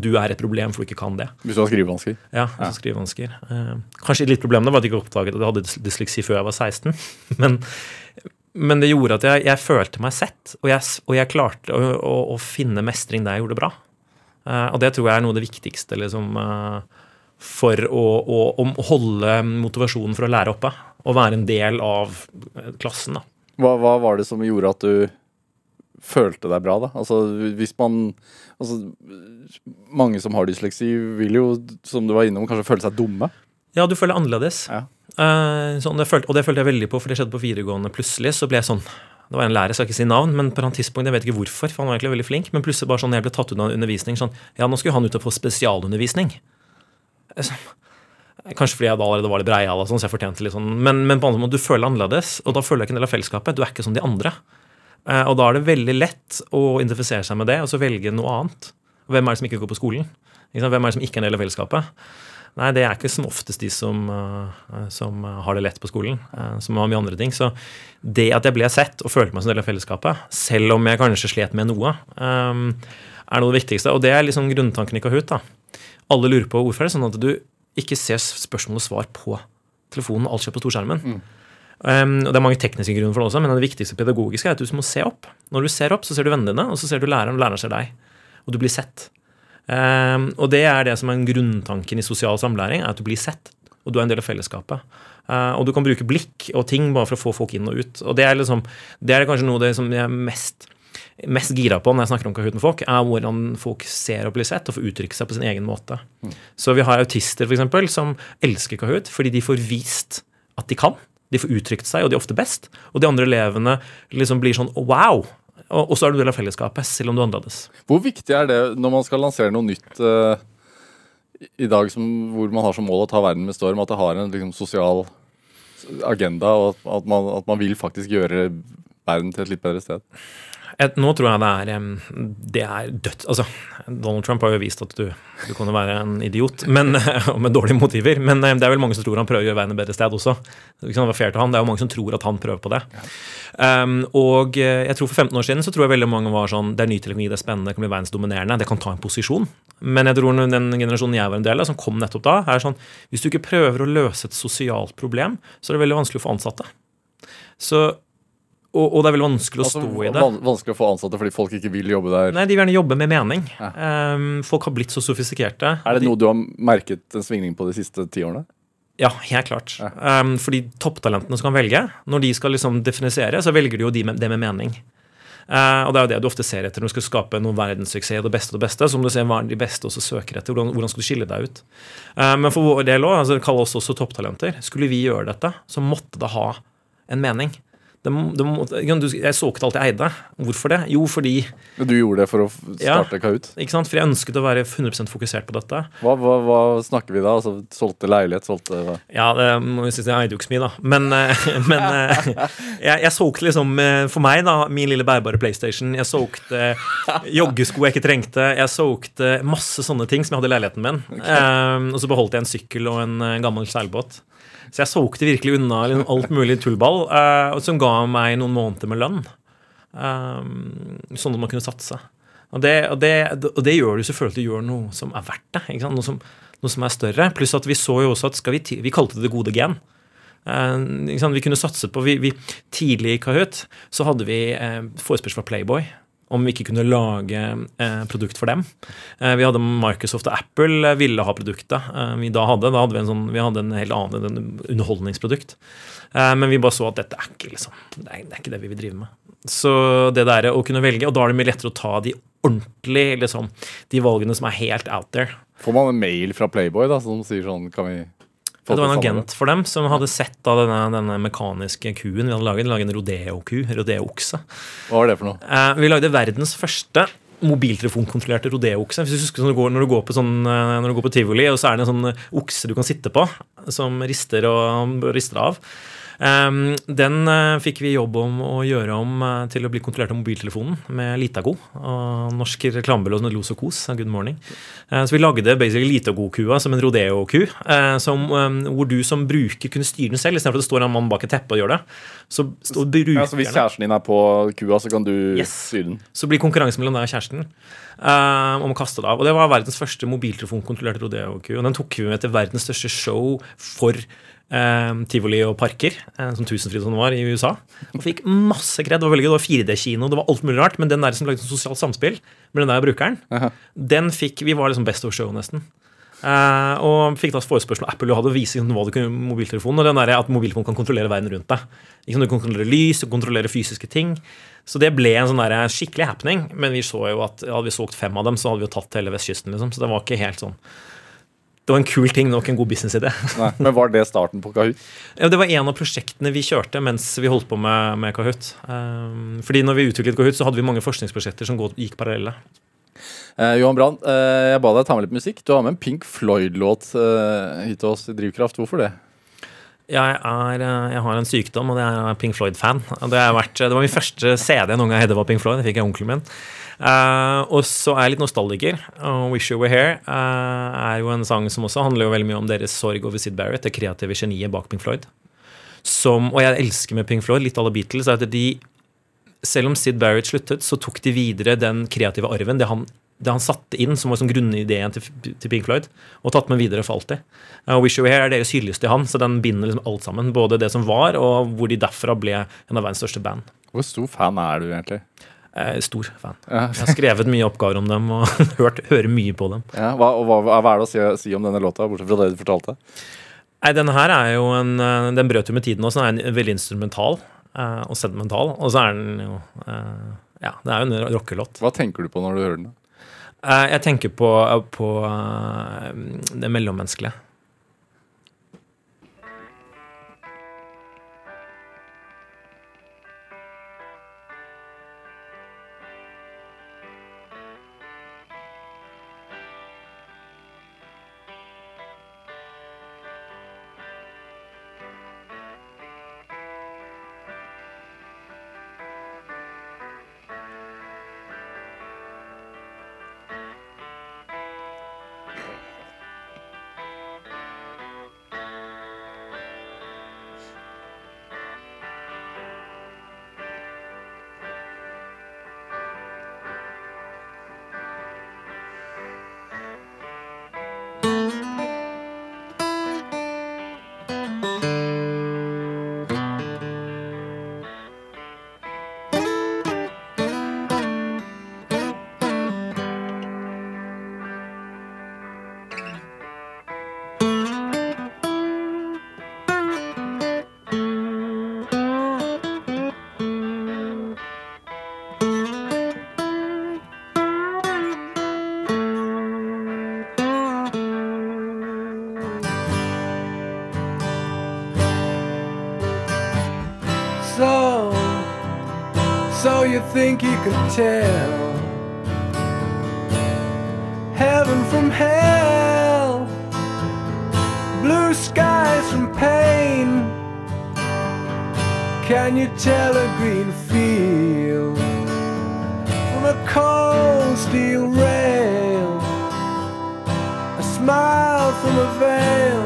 Du er et problem for du ikke kan det. Hvis du har skrivevansker? Ja. ja. skrivevansker. Eh, kanskje litt problemet var at jeg ikke oppdaget at jeg hadde dysleksi før jeg var 16. (laughs) Men, men det gjorde at jeg, jeg følte meg sett, og jeg, og jeg klarte å, å, å, finne mestring der jeg gjorde det bra. Eh, og det tror jeg er noe av det viktigste liksom, eh, for å, å, holde motivasjonen for å lære oppe. Og være en del av klassen. da. Hva, hva var det som gjorde at du følte deg bra, da? Altså hvis man altså, Mange som har dysleksi, vil jo, som du var innom, kanskje føle seg dumme? Ja, du føler annerledes. Ja. Uh, sånn, det følte, og det følte jeg veldig på, for det skjedde på videregående. Plutselig så ble jeg sånn det var en lærer, jeg skal ikke si navn, men på et tidspunkt, jeg vet ikke hvorfor, for han var egentlig veldig flink, men plutselig bare sånn, jeg ble tatt av undervisning sånn Ja, nå skulle han ut og få spesialundervisning. Kanskje fordi jeg da allerede var litt breial, sånn, så jeg fortjente litt sånn, men, men på andre måte, du føler annerledes, og da føler jeg ikke en del av fellesskapet. Du er ikke som de andre. Eh, og da er det veldig lett å identifisere seg med det og så velge noe annet. Hvem er det som ikke går på skolen? Hvem er det som ikke er en del av fellesskapet? Nei, det er ikke som oftest de som, uh, som har det lett på skolen, som har mye andre ting. Så det at jeg ble sett og følte meg som en del av fellesskapet, selv om jeg kanskje slet med noe, um, er noe av det viktigste. Og det er liksom grunntanken i Kahoot. da. Alle lurer på hvorfor er sånn at du ikke ser spørsmål og svar på telefonen, alt skjer på storskjermen. Mm. Um, og Det er mange tekniske grunner for det også, men det viktigste pedagogiske er at du må se opp. Når du ser opp, så ser du vennene dine, og så ser du læreren, og læreren ser deg. Og du blir sett. Um, og det er det som er grunntanken i sosial samlæring, er at du blir sett. Og du er en del av fellesskapet. Uh, og du kan bruke blikk og ting bare for å få folk inn og ut. Og det er, liksom, det er kanskje noe det som jeg er mest mest gira på når jeg snakker om Kahoot med folk, er hvordan folk ser og blir sett, og får uttrykke seg på sin egen måte. Mm. Så vi har autister, f.eks., som elsker Kahoot fordi de får vist at de kan. De får uttrykt seg, og de er ofte best. Og de andre elevene liksom blir sånn wow. Og, så er du del av fellesskapet, selv om du er annerledes. Hvor viktig er det når man skal lansere noe nytt uh, i dag som, hvor man har som mål å ta verden med storm, at det har en liksom, sosial agenda, og at, man, at man vil faktisk gjøre verden til et litt bedre sted? Nå tror jeg det er, det er dødt. Altså, Donald Trump har jo vist at du, du kan være en idiot men, (laughs) og med dårlige motiver. Men det er vel mange som tror han prøver å gjøre verden et bedre sted også. Det er, fair til han. Det er jo mange som tror at han prøver på det. Um, og eh, jeg tror For 15 år siden så tror jeg veldig mange var sånn Det er ny teknologi, det er spennende, det kan bli verdensdominerende, det kan ta en posisjon. Men jeg tror den generasjonen jeg var en del av, som kom nettopp da, er sånn Hvis du ikke prøver å løse et sosialt problem, så er det veldig vanskelig å få ansatte. Så og, og det er veldig vanskelig å Altså, stå i det. vanskelig å få ansatte fordi folk ikke vil jobbe der. Nei, De vil gjerne jobbe med mening. Ja. Um, folk har blitt så sofistikerte. Er det De- noe du har merket en svingning på de siste ti årene? Ja, helt klart. Um, fordi topptalentene som kan velge, når de skal liksom definisere, så velger de jo de med, det med mening. Uh, og det er jo det du ofte ser etter når du skal skape noen verdenssuksess, det beste og det beste. Som du ser hva er de beste også søker etter. Hvordan, hvordan skal du skille deg ut? Uh, men for vår del òg, altså, kall oss også topptalenter. Skulle vi gjøre dette, så måtte det ha en mening. Det, det jeg så ikke alltid eide. Hvorfor det? Jo, fordi Du gjorde det for å starte Ja. Kahoot. ikke sant? For jeg ønsket å være 100% fokusert på dette. Hva, hva, hva snakker vi da? Altså, solgte leilighet, solgte hva? Ja, det må jeg si, jeg eide jo ikke så mye, da. Men, eh, (laughs) men eh, jeg, jeg solgte liksom eh, For meg, da, min lille bærbare PlayStation. Jeg solgte joggesko jeg ikke trengte. Jeg solgte masse sånne ting som jeg hadde i leiligheten min. Eh, og så beholdt jeg en sykkel og en gammel seilbåt. Så jeg solgte virkelig unna liksom, alt mulig tullball, uh, som ga meg noen måneder med lønn. Um, sånn at man kunne satse. Og det, og det, og det gjør du selvfølgelig du gjør noe som er verdt det. Noe, som, noe som er større. Pluss at vi så jo også at vi, vi kalte det det gode gen. Uh? Vi kunne satse på vi, vi, Tidlig i Kahoot så hadde vi uh, forespørsel fra Playboy om vi ikke kunne lage eh, produkt for dem. Eh, vi hadde Microsoft og Apple eh, ville ha produktet eh, vi da hadde. Da hadde vi en, sånn, vi hadde en helt annen en underholdningsprodukt. Eh, men vi bare så at dette er ikke, liksom, det er, det er ikke det vi vil drive med. Så det der å kunne velge, og da er det mye lettere å ta de ordentlig, liksom, de valgene som er helt out there. Får man en mail fra Playboy da, som sier sånn Kan vi Ja, det var en agent for dem som hadde sett da denne, denne mekaniske kuen vi hadde laget. Laget en rodeo-ku, rodeo-okse. Hva var det for noe? Eh, vi lagde verdens første mobiltelefonkontrollerte rodeo-okse. Hvis du husker sånn, når du, går, når, du går på sånn, eh, når du går på tivoli, og så er det en sånn okse du kan sitte på, som rister og rister av. Um, den eh, fikk vi jobb om å gjøre om eh, til å bli kontrollert av mobiltelefonen med Litago. Og norsk reklamebyrå som Los og Kos. Good morning. Eh, så vi lagde basically Litago-kua som en rodeo-ku. eh, som, eh, hvor du som bruker kunne styre den selv, istedenfor at det står en mann bak et teppe og gjør det. Så Ja, så Hvis kjæresten din er på kua, så kan du Yes. styre den? så blir konkurranse mellom deg og kjæresten eh, om å kaste det av. Og det var verdens første mobiltelefonkontrollerte rodeo-ku. Og den tok vi med til verdens største show for eh, tivoli og parker, eh, som Tusenfryd som var i USA. Og fikk masse kred. Det var veldig gøy. Det var 4D-kino, det var alt mulig rart. Men den der som lagde sånn sosialt samspill med den der brukeren, den fikk Vi var liksom best of show, nesten. Eh, og fikk da forespørsel av Apple å vise liksom hva du kunne mobiltelefonen. Og den der at mobiltelefonen kan kontrollere verden rundt deg. Liksom, Du kan kontrollere lys du kontrollere fysiske ting. Så det ble en sånn der skikkelig happening. Men vi så jo at hadde vi solgt fem av dem, så hadde vi jo tatt hele vestkysten. liksom. Så det var ikke helt sånn Det var en kul ting, nok en god businessidé. Men var det starten på Kahoot? Ja, det var en av prosjektene vi kjørte mens vi holdt på med, med Kahoot. Um, fordi når vi utviklet Kahoot, så hadde vi mange forskningsprosjekter som gikk parallelle. Eh, Johan Brann, eh, jeg ba deg ta med litt musikk. Du har med en Pink Floyd-låt eh, hit til oss i Drivkraft. Hvorfor det? Jeg, er, eh, jeg har en sykdom, og det er Pink Floyd-fan. Det, det var min første CD jeg noen gang hadde var Pink Floyd. Det fikk jeg onkelen min. Eh, og så er jeg litt nostalgiker. Uh, 'Wish You Were Here' uh, er jo en sang som også handler jo veldig mye om deres sorg over Sid Barrett, det kreative geniet bak Pink Floyd. Som, og jeg elsker med Pink Floyd, litt à la Beatles, at de selv om Sid Barrett sluttet, så tok de videre den kreative arven. Det han, det han satte inn som var som grunnideen til, Pink Floyd, og tatt med videre for alltid. Uh, Wish You Were Here er deres hyllest til han, så den binder liksom alt sammen. Både det som var, og hvor de derfra ble en av verdens største band. Hvor stor fan er du egentlig? Jeg er stor fan. Ja. Jeg har skrevet mye oppgaver om dem og (laughs) hørt, hører mye på dem. Ja, hva, hva, hva er det å si, si om denne låta, bortsett fra det du fortalte? Nei, denne her er jo en uh, Den brøt jo med tiden også. Den er en, veldig instrumental uh, og sentimental. Og så er den jo uh, Ja, det er jo en rockelåt. Hva tenker du på når du hører den? Eh, Jeg tenker på, på eh, det mellommenneskelige. Can you tell a green field from a cold steel rail? A smile from a veil.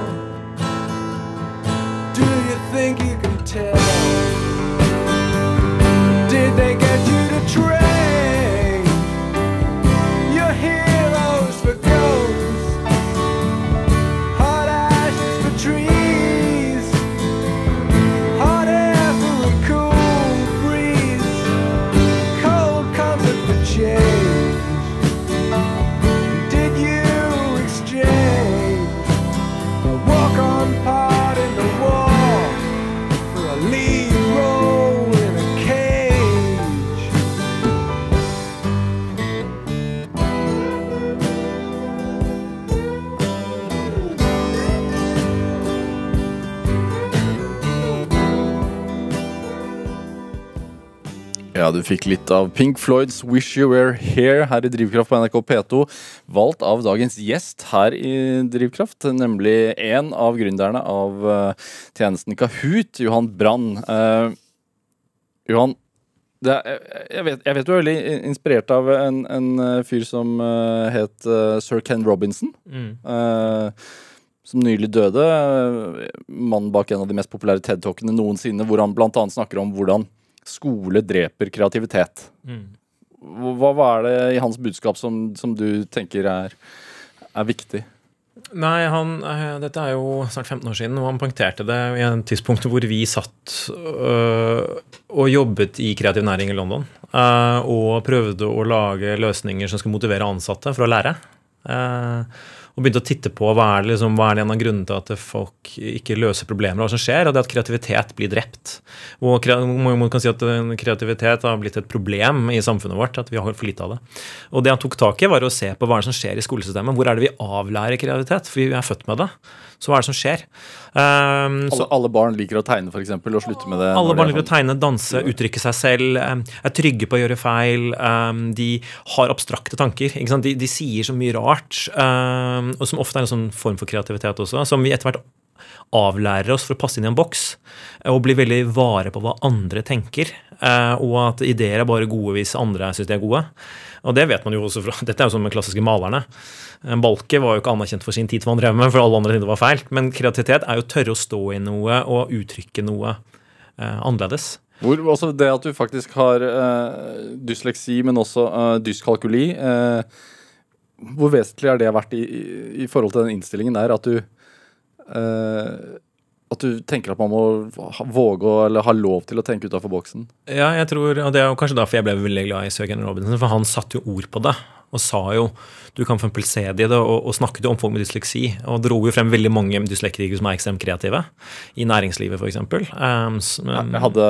Do you think you can tell? Did they get you to train Ja, du fikk litt av Pink Floyds 'Wish You Were Here' her i Drivkraft på NRK P2. Valgt av dagens gjest her i Drivkraft, nemlig en av gründerne av eh, tjenesten Kahoot, Johan Brann. Uh, Johan, det er, jeg, vet, jeg vet du er veldig inspirert av en, en eh, fyr som uh, het uh, sir Ken Robinson. eh, som nylig døde. eh, Mannen bak en av de mest populære TED-talkene noensinne, hvor han bl.a. snakker om hvordan skole dreper kreativitet. Hva, hva er det i hans budskap som, som du tenker er, er viktig? Nei, han, eh, dette er jo snart 15 år siden, og han poengterte det i en tidspunkt hvor vi satt øh, og jobbet i kreativ næring i London. øh, og prøvde å lage løsninger som skulle motivere ansatte for å lære. Eh, og begynte å titte på hva er, liksom, hva er det en av grunnene til at folk ikke løser problemer, hva som skjer, og det er at kreativitet blir drept. Og man kan si at eh, kreativitet har blitt et problem i samfunnet vårt, at vi har for lite av det. Og det han tok tak i, var å se på hva som skjer i skolesystemet. Hvor er det vi avlærer kreativitet? For vi er født med det. Så hva er det som skjer? Um, så Alle, barn liker å tegne, f.eks., og slutte med det. alle barn er liker å tegne, danse, uttrykke seg selv, um, er trygge på å gjøre feil. Um, de har abstrakte tanker. De, de sier så mye rart, og som ofte er en sånn form for kreativitet også, som vi etter hvert avlærer oss for å passe inn i en boks. Og blir veldig vare på hva andre tenker. eh, Og at ideer er bare gode hvis andre syns de er gode. Og det vet man jo også fra (laughs) Dette er jo som med klassiske malerne. Eh, Balke var jo ikke anerkjent for sin tid hva han drev med, for alle andre syntes det var feil. Men kreativitet er jo å tørre å stå i noe og uttrykke noe eh, annerledes. Hvor, også det at du faktisk har eh, dysleksi, men også eh, dyskalkuli. Eh, hvor vesentlig har det vært i, i, i forhold til den innstillingen der? At du eh, At du tenker at man må våge å, eller ha lov til å tenke utafor boksen? Ja, jeg tror, og det er kanskje derfor jeg ble veldig glad i Sir Ken Robinson, for han satte jo ord på det. Og sa jo du kan for se det i det, og, og snakket jo om folk med dysleksi. Og dro jo frem veldig mange dyslektikere som er ekstremt kreative. I næringslivet, f.eks. Um, um, Jeg hadde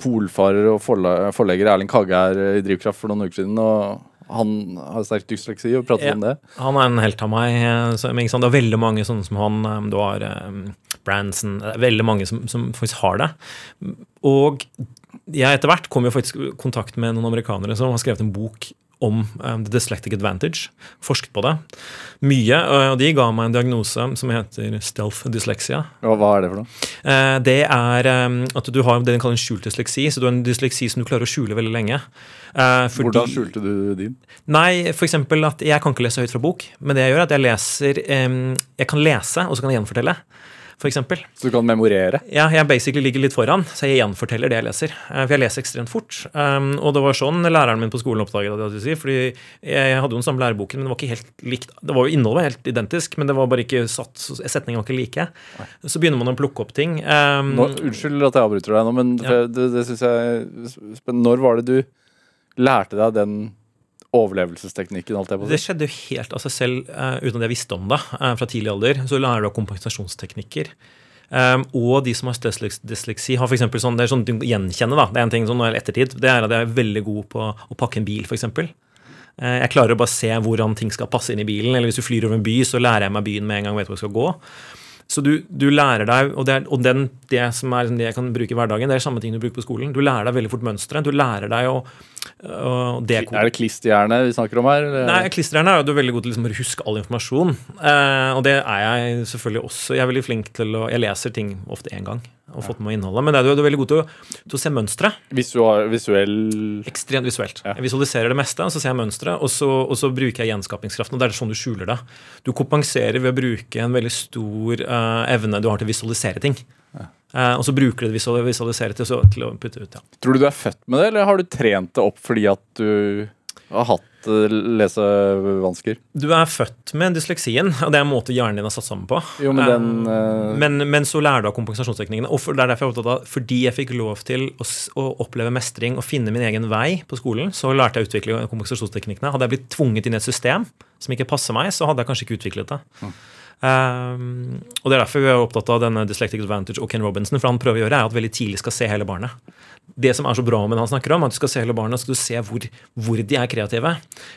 polfarer og forlegger Erling Kagge her i Drivkraft for noen uker siden. og han har sterk dysleksi og pratet Ja. om det. Han er en helt av meg. eh, Så? Det er veldig mange sånne som han. eh, Du har Branson Veldig mange som, som faktisk har det. Og jeg etter hvert kom jo faktisk i kontakt med noen amerikanere som har skrevet en bok om um, The Dyslectic Advantage. Forsket på det mye. Og de ga meg en diagnose som heter stealth dyslexia. Og hva er det for noe? Uh, Det er um, at du har det de kaller en skjult dysleksi. Så du har en dysleksi som du klarer å skjule veldig lenge. Uh, fordi- Hvordan skjulte du din? Nei, eksempel at jeg kan ikke lese høyt fra bok. Men det jeg gjør, er at jeg leser um, Jeg kan lese, og så kan jeg gjenfortelle. Eksempel. Så du kan memorere? Ja, jeg basically ligger litt foran, så jeg gjenforteller det jeg leser. Eh, For jeg leser ekstremt fort. Um, og det var sånn læreren min på skolen oppdaget det. jeg si, fordi jeg hadde jo den samme læreboken, men det var ikke helt likt. Det var jo Innholdet helt identisk, men det var bare ikke satt, setningen var ikke like. Så begynner man å plukke opp ting. Um, Nå, unnskyld at jeg avbryter deg nå, men Ja. det, det syns jeg. Når var det du lærte deg den overlevelsesteknikken? Alt på Det skjedde jo helt av seg selv uh, uten at jeg visste om det uh, fra tidlig alder. Så lærer du av kompensasjonsteknikker. Um, og de som har dysleksi, har eksempel sånn, det er sånn du gjenkjenner. da, Det er en ting sånn ettertid, det er at jeg er veldig god på å pakke en bil, f.eks. Uh, jeg klarer å bare se hvordan ting skal passe inn i bilen. Eller hvis du flyr over en by, så lærer jeg meg byen med en gang og vet hvor jeg skal gå. Så du, du lærer deg, og, det, er, og den, det som er det jeg kan bruke i hverdagen, det er samme ting du bruker på skolen. Du lærer deg veldig fort mønstre. Du lærer deg å, å dekode Er det klisterhjerne vi snakker om her? Nei, klisterhjerne er jo du veldig god til liksom å huske all informasjon. Eh, og det er jeg selvfølgelig også. Jeg er veldig flink til å Jeg leser ting ofte én gang og fått med innholdet. Men det er du, er veldig god til å, til å se mønstre. Visual, visuell Ekstremt visuelt. Ja. Jeg visualiserer det meste, og så ser jeg mønstre, og så, og så bruker jeg gjenskapingskraften. Og det er sånn du skjuler det. Du kompenserer ved å bruke en veldig stor uh, evne du har til å visualisere ting. Eh, og så bruker du det visual- visualisere til, så, til å putte ut. ja. Tror du du er født med det, eller har du trent det opp fordi at du har hatt eh, lesevansker? Du er født med dysleksien, og det er en måte hjernen din er satt sammen på. Jo, men den eh, Men, men så lærer du av kompensasjonsteknikkene. Og for, det er derfor jeg er opptatt av, fordi jeg fikk lov til å, å oppleve mestring og finne min egen vei på skolen, så lærte jeg å utvikle kompensasjonsteknikkene. Hadde jeg blitt tvunget inn i et system som ikke passer meg, så hadde jeg kanskje ikke utviklet det. Um, og det er derfor vi er opptatt av denne Dyslectic Advantage og Ken Robinson. For han prøver å gjøre er at veldig tidlig skal se hele barnet. Det som er så bra med det han snakker om, er at du skal se hele barnet, skal du se hvor, hvor de er kreative.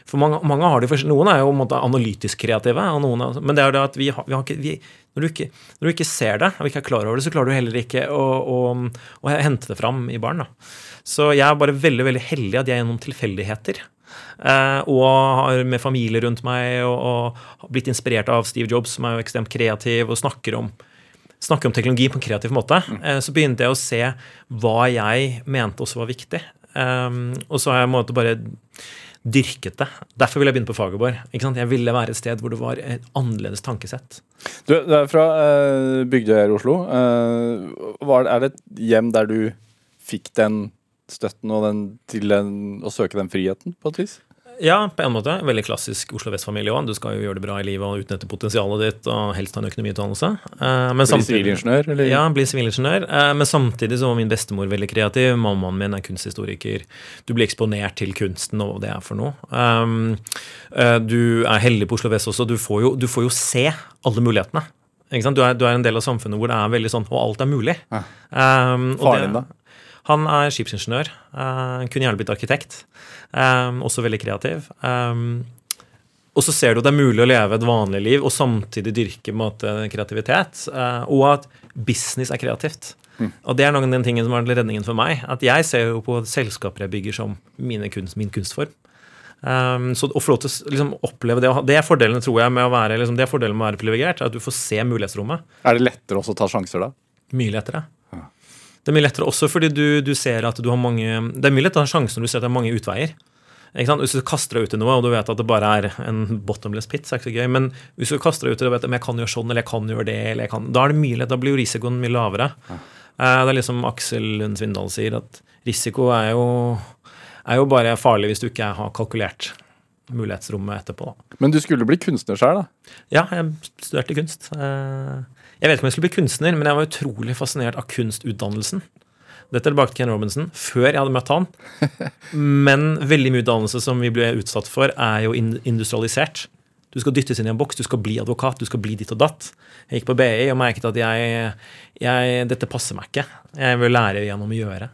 For mange, mange har de Noen er jo måte analytisk kreative, er, men det er det at vi har, vi har ikke vi, når, du ikke, når du ikke ser det, og ikke er klar over det, så klarer du heller ikke å, å, å hente det fram i barn. Da. Så jeg er bare veldig veldig heldig at jeg gjennom tilfeldigheter og har med familie rundt meg og, og blitt inspirert av Steve Jobs, som er jo ekstremt kreativ og snakker om snakker om teknologi på en kreativ måte, eh, så begynte jeg å se hva jeg mente også var viktig. Um, og så har jeg måte bare dyrket det. Derfor ville jeg begynne på Fagerborg. Jeg ville være et sted hvor det var et annerledes tankesett. Du, du er fra uh, Bygdøy her i Oslo. Uh, var, er det et hjem der du fikk den støtten og den, til den, å søke den friheten, på et vis? Ja, på en måte. Veldig klassisk Oslo Vest-familie òg. Du skal jo gjøre det bra i livet og utnytte potensialet ditt og helst ha en økonomiutdannelse. Eh, men Bli sivilingeniør, eller? Ja, bli sivilingeniør. Eh, Men samtidig så var min bestemor veldig kreativ. Mammaen min er kunsthistoriker. Du blir eksponert til kunsten og hva det er for noe. Eh, Du er heldig på Oslo Vest også. Du får jo, du får jo se alle mulighetene. Du, er, du er en del av samfunnet hvor det er veldig sånn Og alt er mulig. Ja. Um, Faren din, da? Han er skipsingeniør. Uh, kunne gjerne blitt arkitekt. Um, også veldig kreativ. Um, og så ser du at det er mulig å leve et vanlig liv og samtidig dyrke måte, kreativitet. Uh, og at business er kreativt. Og det er noen av den tingen som er redningen for meg. At jeg ser jo på selskaper jeg bygger som kunst, min kunstform. Um, så å få lov til å liksom, oppleve det, det er fordelen tror jeg med å være, liksom, det er fordelen med å være privilegert. At du får se mulighetsrommet. Er det lettere også å ta sjanser da? Mye lettere. Det er mye lettere også fordi du, du ser at du har mange Det er mye lettere sjansen når du ser at det er mange utveier. Hvis du kaster deg ut i noe, og du vet at det bare er en bottomless pit, så er det ikke så gøy. Men hvis du kaster deg ut i det og vet at jeg kan gjøre sånn, eller jeg kan gjøre det, eller jeg kan, da er det mye lettere, da blir jo risikoen mye lavere. Ja. Det er liksom Aksel Lund Svindal sier, at risiko er jo, er jo bare farlig hvis du ikke har kalkulert mulighetsrommet etterpå. Men du skulle bli kunstner sjøl, da? Ja, jeg studerte kunst. Eh, Jeg vet ikke om jeg skulle bli kunstner, men jeg var utrolig fascinert av kunstutdannelsen. Dette er tilbake til Ken Robinson, før jeg hadde møtt han. (laughs) Men veldig mye utdannelse som vi ble utsatt for, er jo industrialisert. Du skal dyttes inn i en boks, du skal bli advokat, du skal bli ditt og datt. Jeg gikk på BI og merket at jeg, jeg, dette passer meg ikke. Jeg vil lære gjennom å gjøre.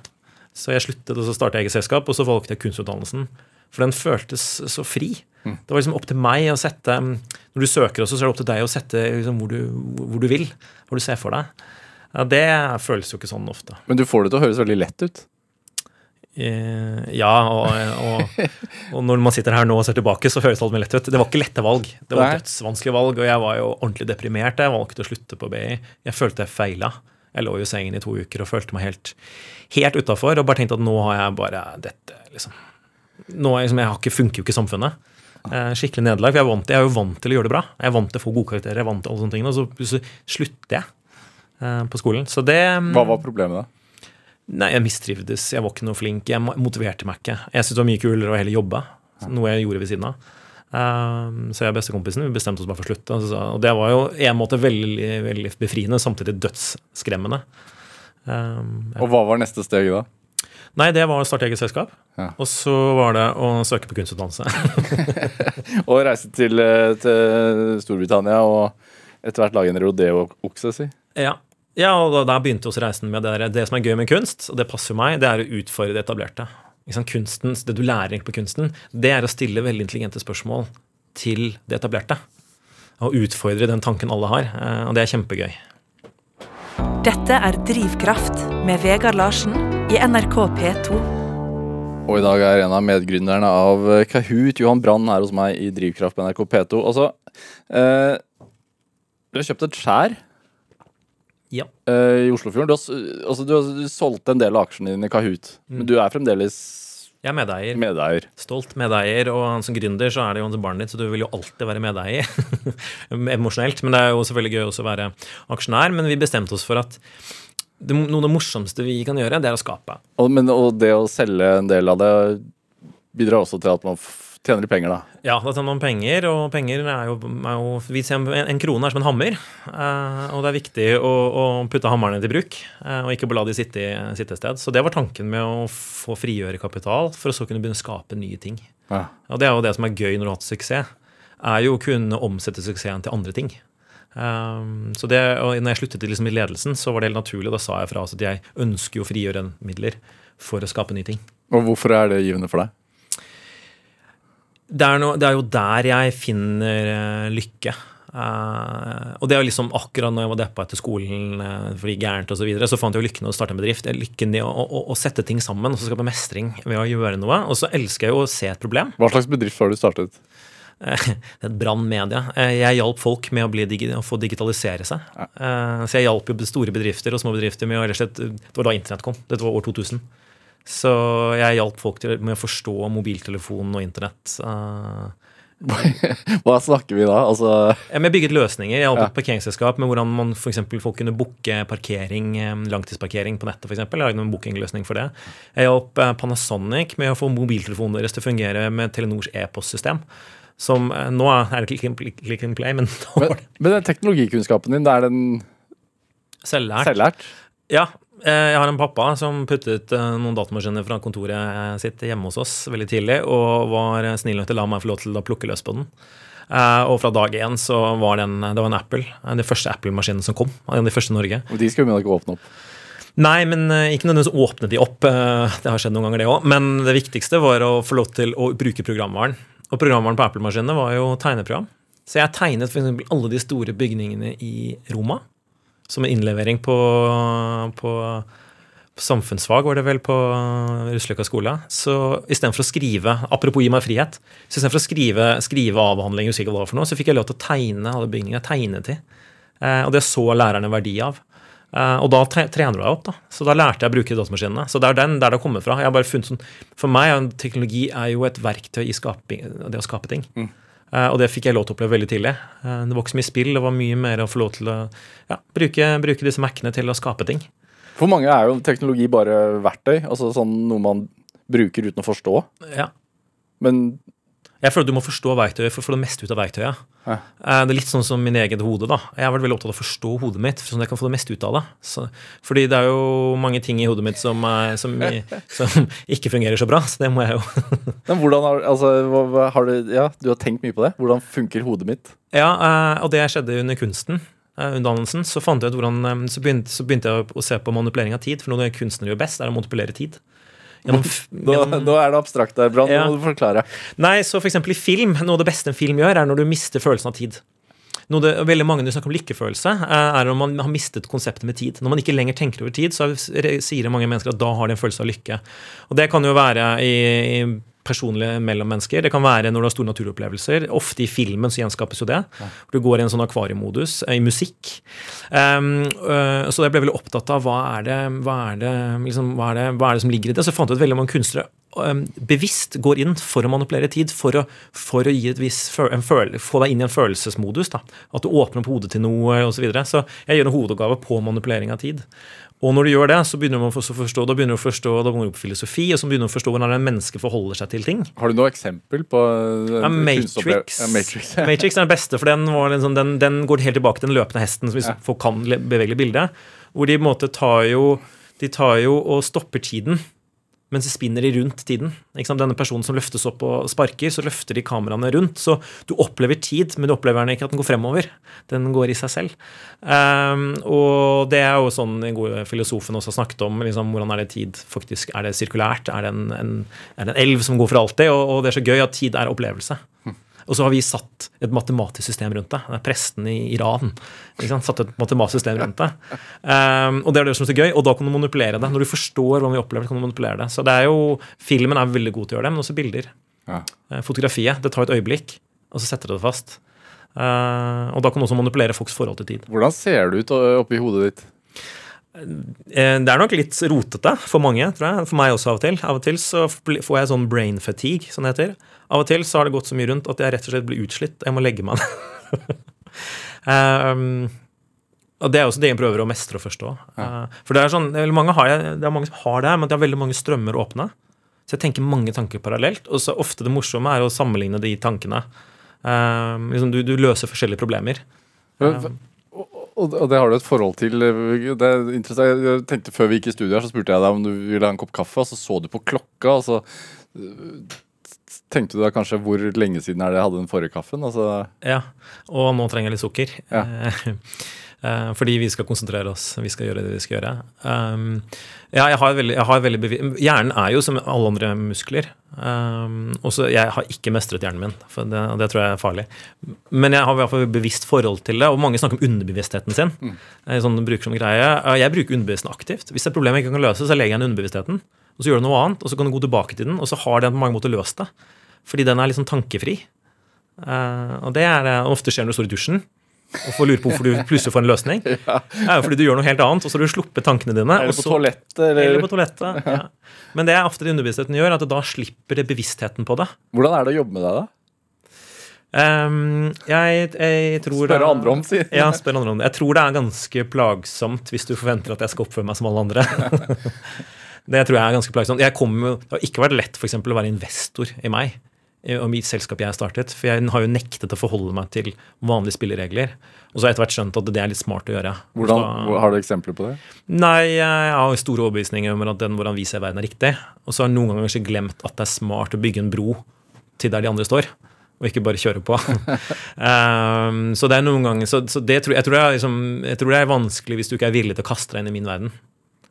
Så jeg sluttet, og så startet jeg eget selskap, og så valgte jeg kunstutdannelsen. For den føltes så fri. Det var liksom opp til meg å sette Når du søker også, så er det opp til deg å sette liksom, hvor, du, hvor du vil. Hvor du ser for deg. Ja, det føles jo ikke sånn ofte. Men du får det til å høres veldig lett ut. Eh, ja, og, og, og når man sitter her nå og ser tilbake, så høres alt mye lett ut. Det var ikke lette valg. Det var Nei. dødsvanskelige valg, og jeg var jo ordentlig deprimert. Jeg valgte å slutte på BI. Jeg følte jeg feila. Jeg lå i sengen i to uker og følte meg helt, helt utafor og bare tenkte at nå har jeg bare dette, liksom nå liksom, jeg har ikke, funker jo ikke i samfunnet. Eh, skikkelig nederlag. For jeg er, vant, jeg er jo vant til å gjøre det bra. Jeg er vant til å få gode karakterer. Jeg er vant til alle sånne ting, Og så plutselig slutter jeg eh, på skolen. Så det Hva var problemet da? Nei, jeg mistrivdes. Jeg var ikke noe flink. Jeg motiverte meg ikke. Jeg syntes det var mye kulere å heller jobbe, noe jeg gjorde ved siden av. Um, så jeg og bestekompisen vi bestemte oss bare for å slutte. Og, det var jo en måte veldig, veldig befriende, samtidig dødsskremmende. Og hva var neste steg da? Nei, det var å starte eget selskap. Ja. Og så var det å søke på kunstutdannelse. (laughs) og reise til, eh, til Storbritannia og etter hvert lage en rodeo-okse, si. Ja. ja, og da, der begynte også reisen med det der. Det som er gøy med kunst, og det passer meg, det er å utfordre det etablerte. Kunsten, det du lærer på kunsten, det er å stille veldig intelligente spørsmål til det etablerte. og utfordre den tanken alle har. Eh, og det er kjempegøy. Dette er Drivkraft med Vegard Larsen i NRK P2. Og i dag er en av medgründerne av eh, Kahoot, Johan Brann, her hos meg i Drivkraft på NRK P2. Altså, eh, du har kjøpt et skjær Ja. eh, i Oslofjorden. Du har, altså, du har solgt en del av aksjene dine i Kahoot, men du er fremdeles Jeg er medeier. medeier. Stolt medeier, og som gründer så er det jo barnet ditt, så du vil jo alltid være medeier. (laughs) Emosjonelt. Men det er jo selvfølgelig gøy også å være aksjonær. Men vi bestemte oss for at det, noe av det morsomste vi kan gjøre, det er å skape. Og, men, og det å selge en del av det bidrar også til at man tjener litt penger, da. Ja, da tjener man penger, og penger er jo, er jo vi ser en, en krone er som en hammer. Eh, og det er viktig å, å putte hammerne til bruk, eh, og ikke bare la de sitte i sitte et sted. Så det var tanken med å få frigjøre kapital, for å så kunne begynne å skape nye ting. Ja. Og det er jo det som er gøy når du har hatt suksess, er jo å kunne omsette suksessen til andre ting. Um, så det, og når jeg sluttet liksom i ledelsen, så var det helt naturlig. Da sa jeg fra at jeg ønsker jo å frigjøre midler for å skape nye ting. Og hvorfor er det givende for deg? Det er, no, det er jo der jeg finner uh, lykke. Uh, og det er liksom akkurat når jeg var deppa etter skolen uh, fordi gærent og så, videre, så fant jeg lykken i å starte en bedrift. Lykken i å, å, å sette ting sammen og så skape mestring ved å gjøre noe. Og så elsker jeg jo å se et problem. Hva slags bedrift har du startet? (laughs) et Brann Media. Eh, Jeg hjalp folk med å, bli digi å få digitalisere seg. Ja. Så jeg hjalp jo store bedrifter og små bedrifter med å rett og slett Det var da internett kom. Dette var år 2000. Så jeg hjalp folk til, med å forstå mobiltelefon og internett. Eh, (laughs) Hva snakker vi da? Altså Jeg bygget løsninger. Jeg hadde Ja. et parkeringsselskap med hvordan man for eksempel, folk kunne booke parkering, eh, langtidsparkering på nettet. For eksempel. jeg lagde en bookingløsning for det. Jeg hjalp eh, Panasonic med å få mobiltelefonen deres til å fungere med Telenors e-postsystem. Som eh, Nå er det click and, click and play, men (laughs) nå var det men den teknologikunnskapen din, det er den selvlært. selvlært? Ja. eh, Jeg har en pappa som puttet eh, noen datamaskiner fra kontoret sitt hjemme hos oss veldig tidlig, og var snill nok til å la meg få lov til å plukke løs på den. Og fra dag én så var den, det var en Apple. Den første Apple-maskinen som kom. En av de første i Norge. Og de skal jo ikke åpne opp. Nei, men ikke nødvendigvis åpne de opp. Det har skjedd noen ganger, det òg. Men det viktigste var å få lov til å bruke programvaren. Og programvaren på Apple-maskinene var jo tegneprogram. Så jeg tegnet f.eks. alle de store bygningene i Roma. Som en innlevering på, på, på samfunnsfag, var det vel, på Rusløkka skole. Så istedenfor å skrive Apropos gi meg frihet. Så istedenfor å skrive, skrive avhandling, for noe, så fikk jeg lov til å tegne alle bygningene jeg tegnet i. Eh, og det så lærerne verdi av. Eh, og da tre trener du deg opp. da. Så da lærte jeg å bruke datamaskinene. Så det er den der det kommer fra. Jeg har bare funnet sånn, For meg er teknologi er jo et verktøy i skaping, det å skape ting. Eh, og det fikk jeg lov til å oppleve veldig tidlig. Uh, det var ikke så mye spill, det var mye mer å få lov til å ja, bruke, bruke disse Mac-ene til å skape ting. For mange er jo teknologi bare verktøy. Altså sånn noe man bruker uten å forstå. Ja. Men Jeg føler at du må forstå verktøyet for å få det meste ut av verktøyet. Ja. Eh, Det er litt sånn som min eget hode. da. Jeg har vært veldig opptatt av å forstå hodet mitt, sånn at jeg kan få det meste ut av det. Så, fordi det er jo mange ting i hodet mitt som, er, som, (laughs) som ikke fungerer så bra, så det må jeg jo (laughs) Men hvordan har, altså, har du, ja, du har tenkt mye på det? Hvordan funker hodet mitt? Ja, eh, og det skjedde under kunsten. eh, Utdannelsen, så fant jeg ut hvordan, eh, så begynte, så begynte jeg å se på manipulering av tid. For noe kunstnere gjør best, er å manipulere tid. Gjennom, (laughs) Nå, gjennom, nå er det abstrakt der, Brann. Ja. Nå må du forklare. Nei, så eksempel i film, noe av det beste en film gjør, er når du mister følelsen av tid. Noe det, veldig mange når snakker om lykkefølelse, eh, er når man har mistet konseptet med tid. Når man ikke lenger tenker over tid, så er- sier mange mennesker at da har de en følelse av lykke. Og det kan jo være i, i personlige mellom mennesker. Det kan være når du har store naturopplevelser. Ofte i filmen så gjenskapes jo det. Du går i en sånn akvariemodus. eh, I musikk. Um, uh, så jeg ble veldig opptatt av hva er det, hva er det, liksom, hva er det, hva er det som ligger i det. Så fant jeg ut at veldig mange kunstnere um, bevisst går inn for å manipulere tid, for å, for å gi et vis, føl- en føl, få deg inn i en følelsesmodus. Da. At du åpner opp hodet til noe osv. Så, videre. så jeg gjør en hovedoppgave på manipulering av tid. Og når du gjør det, så begynner du å forstå, da begynner du å forstå, da begynner du på filosofi, og så begynner du å forstå hvordan mennesket forholder seg til ting. Har du noe eksempel på eh, Ja, Matrix. Ja, Matrix. (laughs) Matrix er den beste, for den, var en sånn, den, den går helt tilbake til den løpende hesten, som Ja. folk kan bevege bildet. Hvor de på en måte tar jo De tar jo og stopper tiden, mens de spinner de rundt tiden. Denne personen som løftes opp og sparker, så løfter de kameraene rundt. Så du opplever tid, men du opplever den ikke at den går fremover. Den går i seg selv. Um, og det er jo sånn den gode filosofen også har snakket om. Liksom, hvordan er det tid faktisk Er det sirkulært? Er det en, en, er det en elv som går for alltid? Og, og det er så gøy at tid er opplevelse. Og så har vi satt et matematisk system rundt det. Det presten i Iran. Satt et matematisk system rundt det. Um, og det er det som er så gøy, og da kan du manipulere det. Når du forstår hva vi opplever, kan du manipulere det. Så det er jo, Filmen er veldig god til å gjøre det, men også bilder. Ja. Eh, Fotografiet. Det tar et øyeblikk, og så setter du det fast. Uh, og da kan du også manipulere folks forhold til tid. Hvordan ser det ut ø, oppi hodet ditt? Eh, Det er nok litt rotete for mange, tror jeg. For meg også av og til. Av og til så får jeg sånn brain fatigue, som det heter. Av og til så har det gått så mye rundt at jeg rett og slett blir utslitt. Jeg må legge meg ned. (laughs) um, og det er også det jeg prøver å mestre og forstå. Uh, for det er sånn, mange har, jeg, det er mange som har det, men det er veldig mange strømmer åpne. Så jeg tenker mange tanker parallelt. Og så ofte det morsomme er å sammenligne de tankene. Um, liksom du, du løser forskjellige problemer. Og, og og det har du et forhold til. Det er interessant. Jeg tenkte Før vi gikk i studio, her, så spurte jeg deg om du ville ha en kopp kaffe, og så så du på klokka, og så tenkte du da kanskje hvor lenge siden er det jeg hadde den forrige kaffen? Altså, Ja, og nå trenger jeg litt sukker. Ja. (laughs) Eh, fordi vi skal konsentrere oss. Vi skal gjøre det vi skal gjøre. Um, ja, jeg har veldig, jeg har veldig Hjernen er jo som alle andre muskler. Um, også, jeg har ikke mestret hjernen min, for det, det tror jeg er farlig. Men jeg har i hvert fall bevisst forhold til det, og mange snakker om underbevisstheten sin. Mm. Sånn bruker som greie. Eh, Jeg bruker underbevisstheten aktivt. Hvis det er et problem jeg ikke kan løse, så legger jeg igjen underbevisstheten. Og så gjør du noe annet, og så kan du gå tilbake til den, og så har den på mange måter løst det. Fordi den er sånn tankefri. Eh, og det er det ofte skjer når du står i dusjen og får lure på hvorfor du plutselig får en løsning. (laughs) Det er jo fordi du gjør noe helt annet, og så har du sluppet tankene dine. Eller på toalettet, eller? Eller på toalettet. (laughs) Ja. Men det er ofte det underbevisstheten gjør, at da slipper det bevisstheten på det. Hvordan er det å jobbe med deg, da? Um, jeg, jeg tror Spørre andre om, si. Ja, spør andre om det. Jeg tror det er ganske plagsomt hvis du forventer at jeg skal oppføre meg som alle andre. (laughs) det tror jeg er ganske plagsomt. Jeg kommer, det har ikke vært lett for eksempel, å være investor i meg i- og mitt selskap jeg startet. For jeg har jo nektet å forholde meg til vanlige spilleregler. Og så har jeg etter hvert skjønt at det er litt smart å gjøre. Hvordan, Så- har du eksempler på det? Nei, jeg har store overbevisninger om at den hvordan vi ser verden er riktig. Og så har jeg noen ganger kanskje glemt at det er smart å bygge en bro til der de andre står. Og ikke bare kjøre på. um, (laughs) så det er noen ganger Så, så det tror, jeg, tror det er liksom, jeg tror det er vanskelig hvis du ikke er villig til å kaste deg inn i min verden.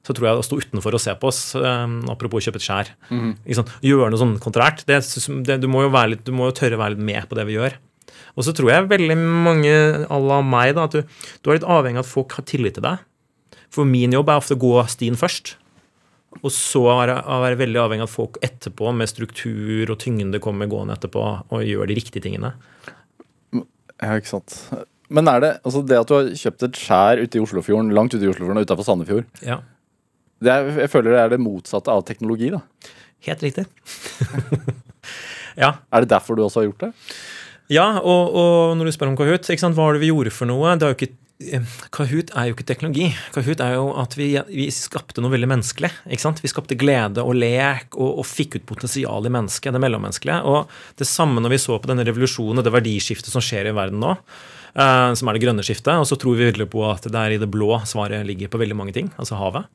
Så tror jeg å stå utenfor og se på oss, um, apropos kjøpe et skjær Mm. sant, Gjøre noe sånn kontrært. Det, det, du, må jo være litt, du må jo tørre å være litt med på det vi gjør. Og så tror jeg veldig mange à la meg da, at du, du er litt avhengig av at folk har tillit til deg. For min jobb er ofte å gå stien først. Og så er jeg jeg veldig avhengig av at folk etterpå med struktur og tyngde kommer gående etterpå og gjør de riktige tingene. Ja, ikke sant. Men er det altså det at du har kjøpt et skjær ute i Oslofjorden, langt ute i Oslofjorden og utafor Sandefjord, Ja, er, jeg føler det er det motsatte av teknologi, da. Helt riktig. (laughs) ja. Er det derfor du også har gjort det? ja og, og når du spør om Kahoot, hva var det vi gjorde for noe? Det er jo ikke eh, Kahoot er jo ikke teknologi. Kahoot er jo at vi, vi skapte noe veldig menneskelig. Vi skapte glede og lek og, og fikk ut potensial i mennesket, det mellommenneskelige. Og det samme når vi så på denne revolusjonen og det verdiskiftet som skjer i verden nå, som er det grønne skiftet, og så tror vi veldig på at det er i det blå svaret ligger på veldig mange ting, altså havet.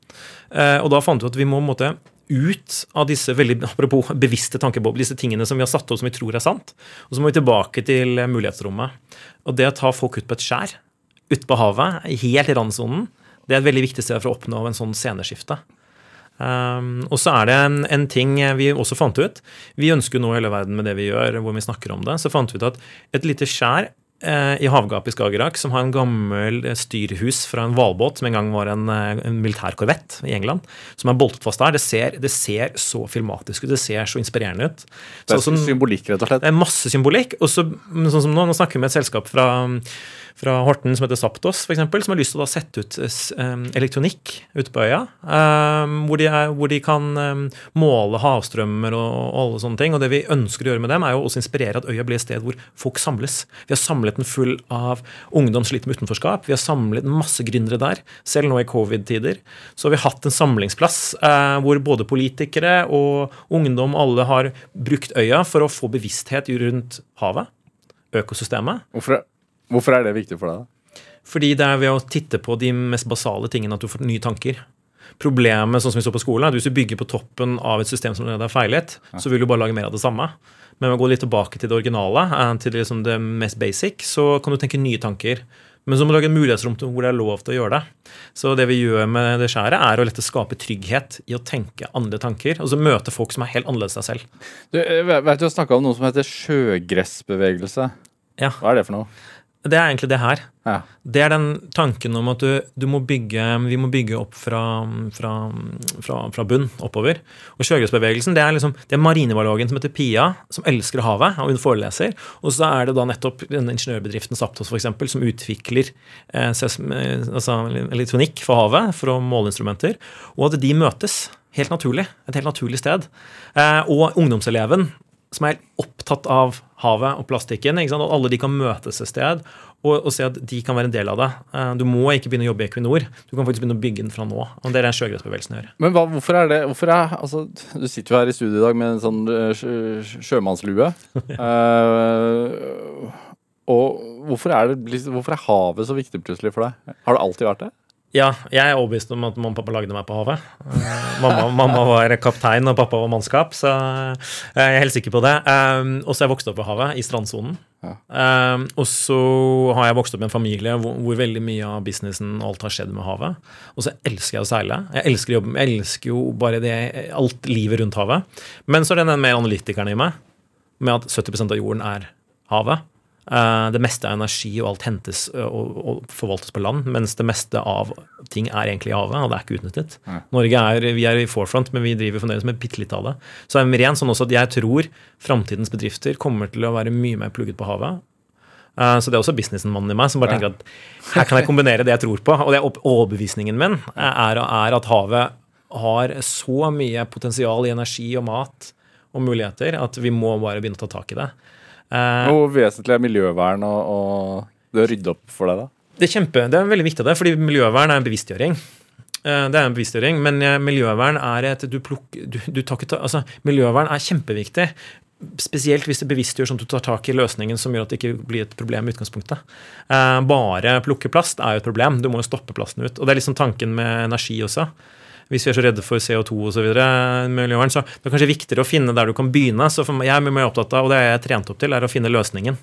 Eh, og da fant vi at vi må måtte ut av disse veldig (laughs) apropos bevisste tankebobler, disse tingene som vi har satt opp som vi tror er sant. Og så må vi tilbake til eh, mulighetsrommet. Og det å ta folk ut på et skjær ute på havet, helt i randsonen, det er et veldig viktig sted for å oppnå en sånn sceneskifte. Um, og så er det en, en ting vi også fant ut. Vi ønsker nå hele verden med det vi gjør, hvor vi snakker om det. Så fant vi ut at et lite skjær eh, i havgapet i Skagerrak, som har en gammel eh, styrhus fra en hvalbåt som en gang var en, en militær korvett i England, som er boltet fast der, det ser, det ser så filmatisk ut. Det ser så inspirerende ut. Det er sånn- symbolikk, rett og slett. det er masse symbolikk. Og så, sånn som nå, nå snakker vi med et selskap fra, fra Horten som heter Saptos, eksempel, som har lyst til å sette ut eh, elektronikk ute på øya. hvor, de er, hvor de kan måle havstrømmer og, alle sånne ting. Og det vi ønsker å gjøre med dem, er jo også inspirere at øya blir et sted hvor folk samles. Vi har samlet den full av ungdom sliter med utenforskap. Vi har samlet masse gründere der. Selv nå i covid-tider så har vi hatt en samlingsplass eh, hvor både politikere og ungdom alle har brukt øya for å få bevissthet rundt havet, økosystemet. Hvorfor, hvorfor er det viktig for deg? da? Fordi det er ved å titte på de mest basale tingene at du får nye tanker. Problemet sånn som vi så på skolen, er at hvis du bygger på toppen av et system som allerede er feilet, så vil du bare lage mer av det samme. Men ved å gå litt tilbake til det originale, eh, til liksom det mest basic, så kan du tenke nye tanker. Men så må du lage en mulighetsrom til hvor det er lov til å gjøre det. Så det vi gjør med det skjæret, er å lette skape trygghet i å tenke andre tanker. Og så møte folk som er helt annerledes deg selv. Du, jeg vet du har snakka om noe som heter sjøgressbevegelse. Ja. Hva er det for noe? Det er egentlig det her. Ja. Det er den tanken om at du, du må bygge, vi må bygge opp fra, fra, fra, fra bunn oppover. Og sjøgressbevegelsen det er liksom, det er marinebiologen som heter Pia, som elsker havet, og hun foreleser. Og så er det da nettopp denne ingeniørbedriften Saptos for eksempel, som utvikler eh, eh, altså, elektronikk for havet, for å måle instrumenter. Og at de møtes helt naturlig. Et helt naturlig sted. Eh, og ungdomseleven som er helt opptatt av havet og plastikken. Og alle de kan møtes et sted og, og se at de kan være en del av det. Eh, Du må ikke begynne å jobbe i Equinor. Du kan faktisk begynne å bygge den fra nå. Og det er det sjøgressbevegelsen gjør. Men hva, hvorfor er det hvorfor er, altså, Du sitter jo her i studio i dag med en sånn eh, sjø, sjømannslue. uh, (laughs) og hvorfor er, det, hvorfor er havet så viktig plutselig for deg? Har det alltid vært det? Ja, jeg er overbevist om at mamma og pappa lagde meg på havet. Eh, mamma, (laughs) mamma var kaptein, og pappa var mannskap, så jeg er helt sikker på det. Um, og så er jeg vokst opp ved havet, i strandsonen. Ja. Og så har jeg vokst opp i en familie hvor, hvor veldig mye av businessen og alt har skjedd med havet. Og så elsker jeg å seile. Jeg elsker jobben. Jeg elsker jo bare det, alt livet rundt havet. Men så er det den mer analytikeren i meg, med at 70% av jorden er havet. Eh, det meste av energi og alt hentes og, og forvaltes på land, mens det meste av ting er egentlig i havet, og det er ikke utnyttet. Norge er, vi er i forefront, men vi driver fremdeles med bitte litt av det. Så det er ren sånn også at jeg tror framtidens bedrifter kommer til å være mye mer plugget på havet. Eh, Så det er også businessmannen i meg som bare tenker at her kan jeg kombinere det jeg tror på. Og det er overbevisningen min er, er at havet har så mye potensial i energi og mat og muligheter at vi må bare begynne å ta tak i det. Eh, Hvor vesentlig er miljøvern og, og det å rydde opp for deg, da? det er, kjempe, det er veldig viktig, det, fordi miljøvern er en bevisstgjøring. Eh, Det er en bevisstgjøring, men eh, miljøvern er et du plukker, du, du tar altså, Miljøvern er kjempeviktig. Spesielt hvis det bevisstgjør sånn at du tar tak i løsningen som gjør at det ikke blir et problem i utgangspunktet. Eh, Bare plukke plast er jo et problem. Du må jo stoppe plasten ut. Og det er liksom tanken med energi også. Hvis vi er så redde for CO2 osv., miljøvern, så det er kanskje viktigere å finne der du kan begynne. Så meg, jeg er mye opptatt av, og det er jeg trent opp til, er å finne løsningen.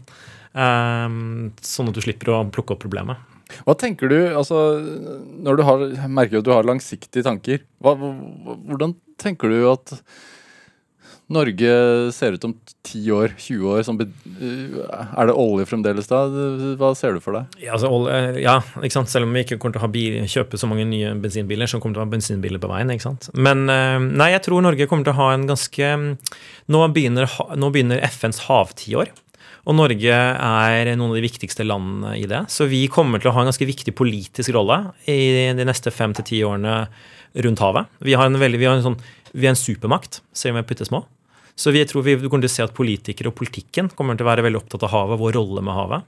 Eh, Sånn at du slipper å plukke opp problemet. Hva tenker du, altså, når du har, merker at du har langsiktige tanker, hva- hvordan tenker du at Norge ser ut om 10 år, 20 år? Som, er det olje fremdeles da? Hva ser du for deg? Ja, altså, olje- ja? Selv om vi ikke kommer til å bil, kjøpe så mange nye bensinbiler, så kommer det til å ha bensinbiler på veien. Men eh, nei, jeg tror Norge kommer til å ha en ganske Nå begynner, nå begynner FNs havtiår. Og Norge er noen av de viktigste landene i det. Så vi kommer til å ha en ganske viktig politisk rolle i de neste fem til ti årene rundt havet. Vi har en, veldig, vi har en, sånn, vi er en supermakt, selv om vi er putte små. Så vi tror vi kommer til å se at politikere og politikken kommer til å være veldig opptatt av havet, vår rolle med havet.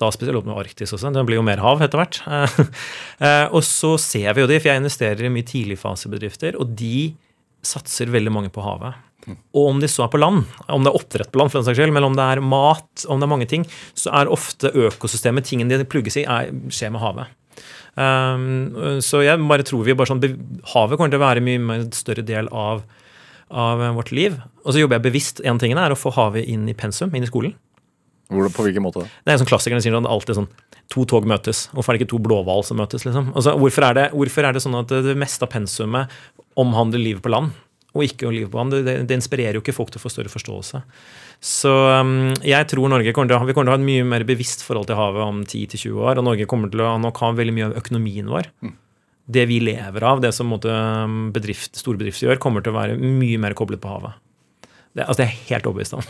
Da spesielt opp med Arktis også. Det blir jo mer hav etter hvert. (laughs) Eh, og så ser vi jo det, for jeg investerer i mye tidligfasebedrifter, og de satser veldig mange på havet. Og om de så er på land, om det er oppdrett på land, for den saks skyld, men om det er mat, om det er mange ting, så er ofte økosystemet, tingene de plugges i, er, skjer med havet. Um, så jeg bare tror vi bare sånn Havet kommer til å være mye mer større del av, av eh, vårt liv. Og så jobber jeg bevisst. En ting er å få havet inn i pensum, inn i skolen. Hvor, på hvilken måte? Det er sånn Klassikerne sier det alltid sånn to tog møtes. Hvorfor er det ikke to blåhval som møtes? liksom? Altså, hvorfor, er det, hvorfor er det sånn at det, meste av pensumet omhandler livet på land, og ikke om livet på land? Det, det, inspirerer jo ikke folk til å få større forståelse. Så um, jeg tror Norge kommer til, vi kommer til å ha et mye mer bevisst forhold til havet om 10-20 år. Og Norge kommer til å nok ha veldig mye av økonomien vår. Det vi lever av, det som um, bedrift, store bedrifter gjør, kommer til å være mye mer koblet på havet. Det, altså, det er jeg helt overbevist om.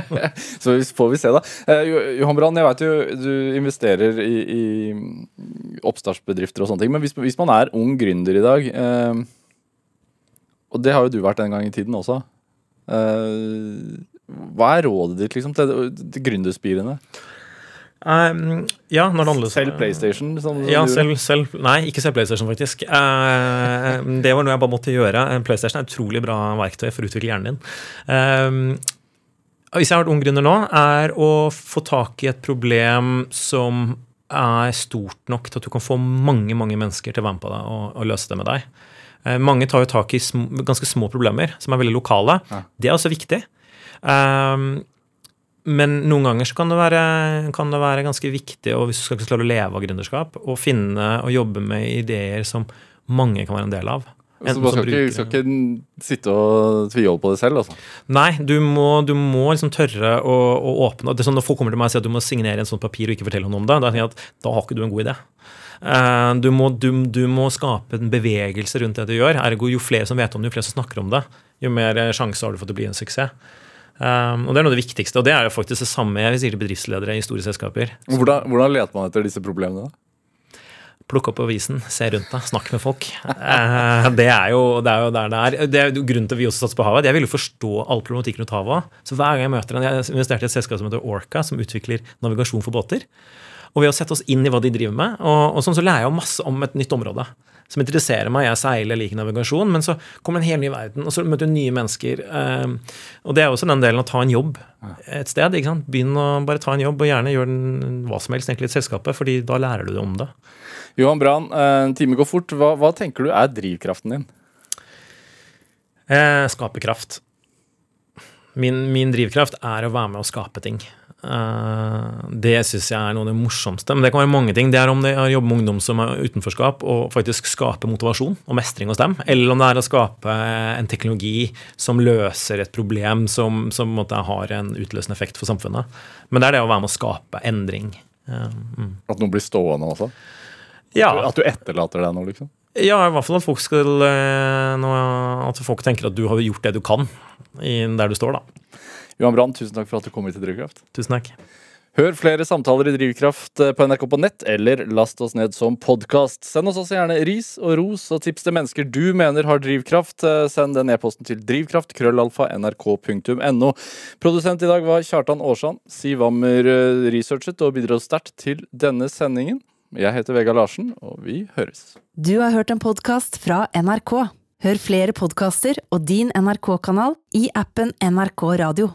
(laughs) Så får vi se, da. Eh, Johan Brann, jeg vet jo du investerer i, i oppstartsbedrifter og sånne ting. Men hvis, hvis man er ung gründer i dag, eh, og det har jo du vært en gang i tiden også eh, Hva er rådet ditt liksom, til, til gründerspirene? Um, ja, når det handler Selv PlayStation? Ja, selv, selv, nei, ikke selv PlayStation, faktisk. Uh, det var noe jeg bare måtte gjøre. PlayStation er et utrolig bra verktøy for å utvikle hjernen din. Eh, hvis jeg har vært ung gründer nå, er å få tak i et problem som er stort nok til at du kan få mange mange mennesker til å være med på det og, og løse det med deg. Eh, mange tar jo tak i sm ganske små problemer som er veldig lokale. Det er også viktig. Um, men noen ganger så kan det, være, kan det være ganske viktig, og hvis du skal klare å leve av gründerskap, å finne og jobbe med ideer som mange kan være en del av. Så man skal, skal ikke, skal ikke sitte og tviholde på det selv, altså. Nei, du må, du må liksom tørre å, å åpne det er sånn Når folk kommer til meg og sier at du må signere en sånn papir og ikke fortelle noen om det, da tenker jeg at da har ikke du en god idé. Eh, Du må, du, du må skape en bevegelse rundt det du gjør. Ergo, jo flere som vet om det, jo flere som snakker om det, jo mer sjanse har du for at det blir en suksess. Um, og Det er noe av det viktigste, og det er jo faktisk det samme jeg vil si til bedriftsledere i store selskaper. Hvordan, hvordan leter man etter disse problemene? da? Plukk opp avisen, se rundt deg, snakk med folk. Eh, det, er jo, det er jo der det er. Det er grunnen til at vi også satser på havet. Jeg vil jo forstå all problematikken rundt havet. Så hver gang jeg møter en Jeg investerte i et selskap som heter Orca, som utvikler navigasjon for båter. Og ved å sette oss inn i hva de driver med, og, og sånn så lærer jeg jo masse om et nytt område. Som interesserer meg. Jeg seiler, liker navigasjon, men så kommer en hel ny verden, og så møter du nye mennesker. Eh, og det er også den delen å ta en jobb et sted. ikke sant? Begynn å bare ta en jobb, og gjerne gjør den hva som helst egentlig i et selskapet, fordi da lærer du om det. Johan Brann, eh, en time går fort. Hva, hva tenker du er drivkraften din? Eh, skape kraft. Min, min drivkraft er å være med å skape ting. Eh, det syns jeg er noe av det morsomste. Men det kan være mange ting. Det er om det er å jobbe med ungdom som er utenforskap, og faktisk skape motivasjon og mestring hos dem. Eller om det er å skape en teknologi som løser et problem som, som en har en utløsende effekt for samfunnet. Men det er det å være med å skape endring. Eh, mm. At noe blir stående også? Ja, At du etterlater deg noe, liksom? Ja, i hvert fall at folk skal eh, At folk tenker at du har gjort det du kan der du står, da. Johan Brann, tusen takk for at du kom hit til Drivkraft. Tusen takk. Hør flere samtaler i Drivkraft eh, på NRK på nett, eller last oss ned som podkast. Send oss også gjerne ris og ros og tips til mennesker du mener har drivkraft. Eh, Send den e-posten til drivkraft, krøllalfa, nrk.no. Produsent i dag var Kjartan Aarsand. Siv Wammer eh, researchet og bidro sterkt til denne sendingen. Jeg heter Vegard Larsen, og vi høres. Du har hørt en podkast fra NRK. Hør flere podkaster og din NRK-kanal i appen NRK Radio.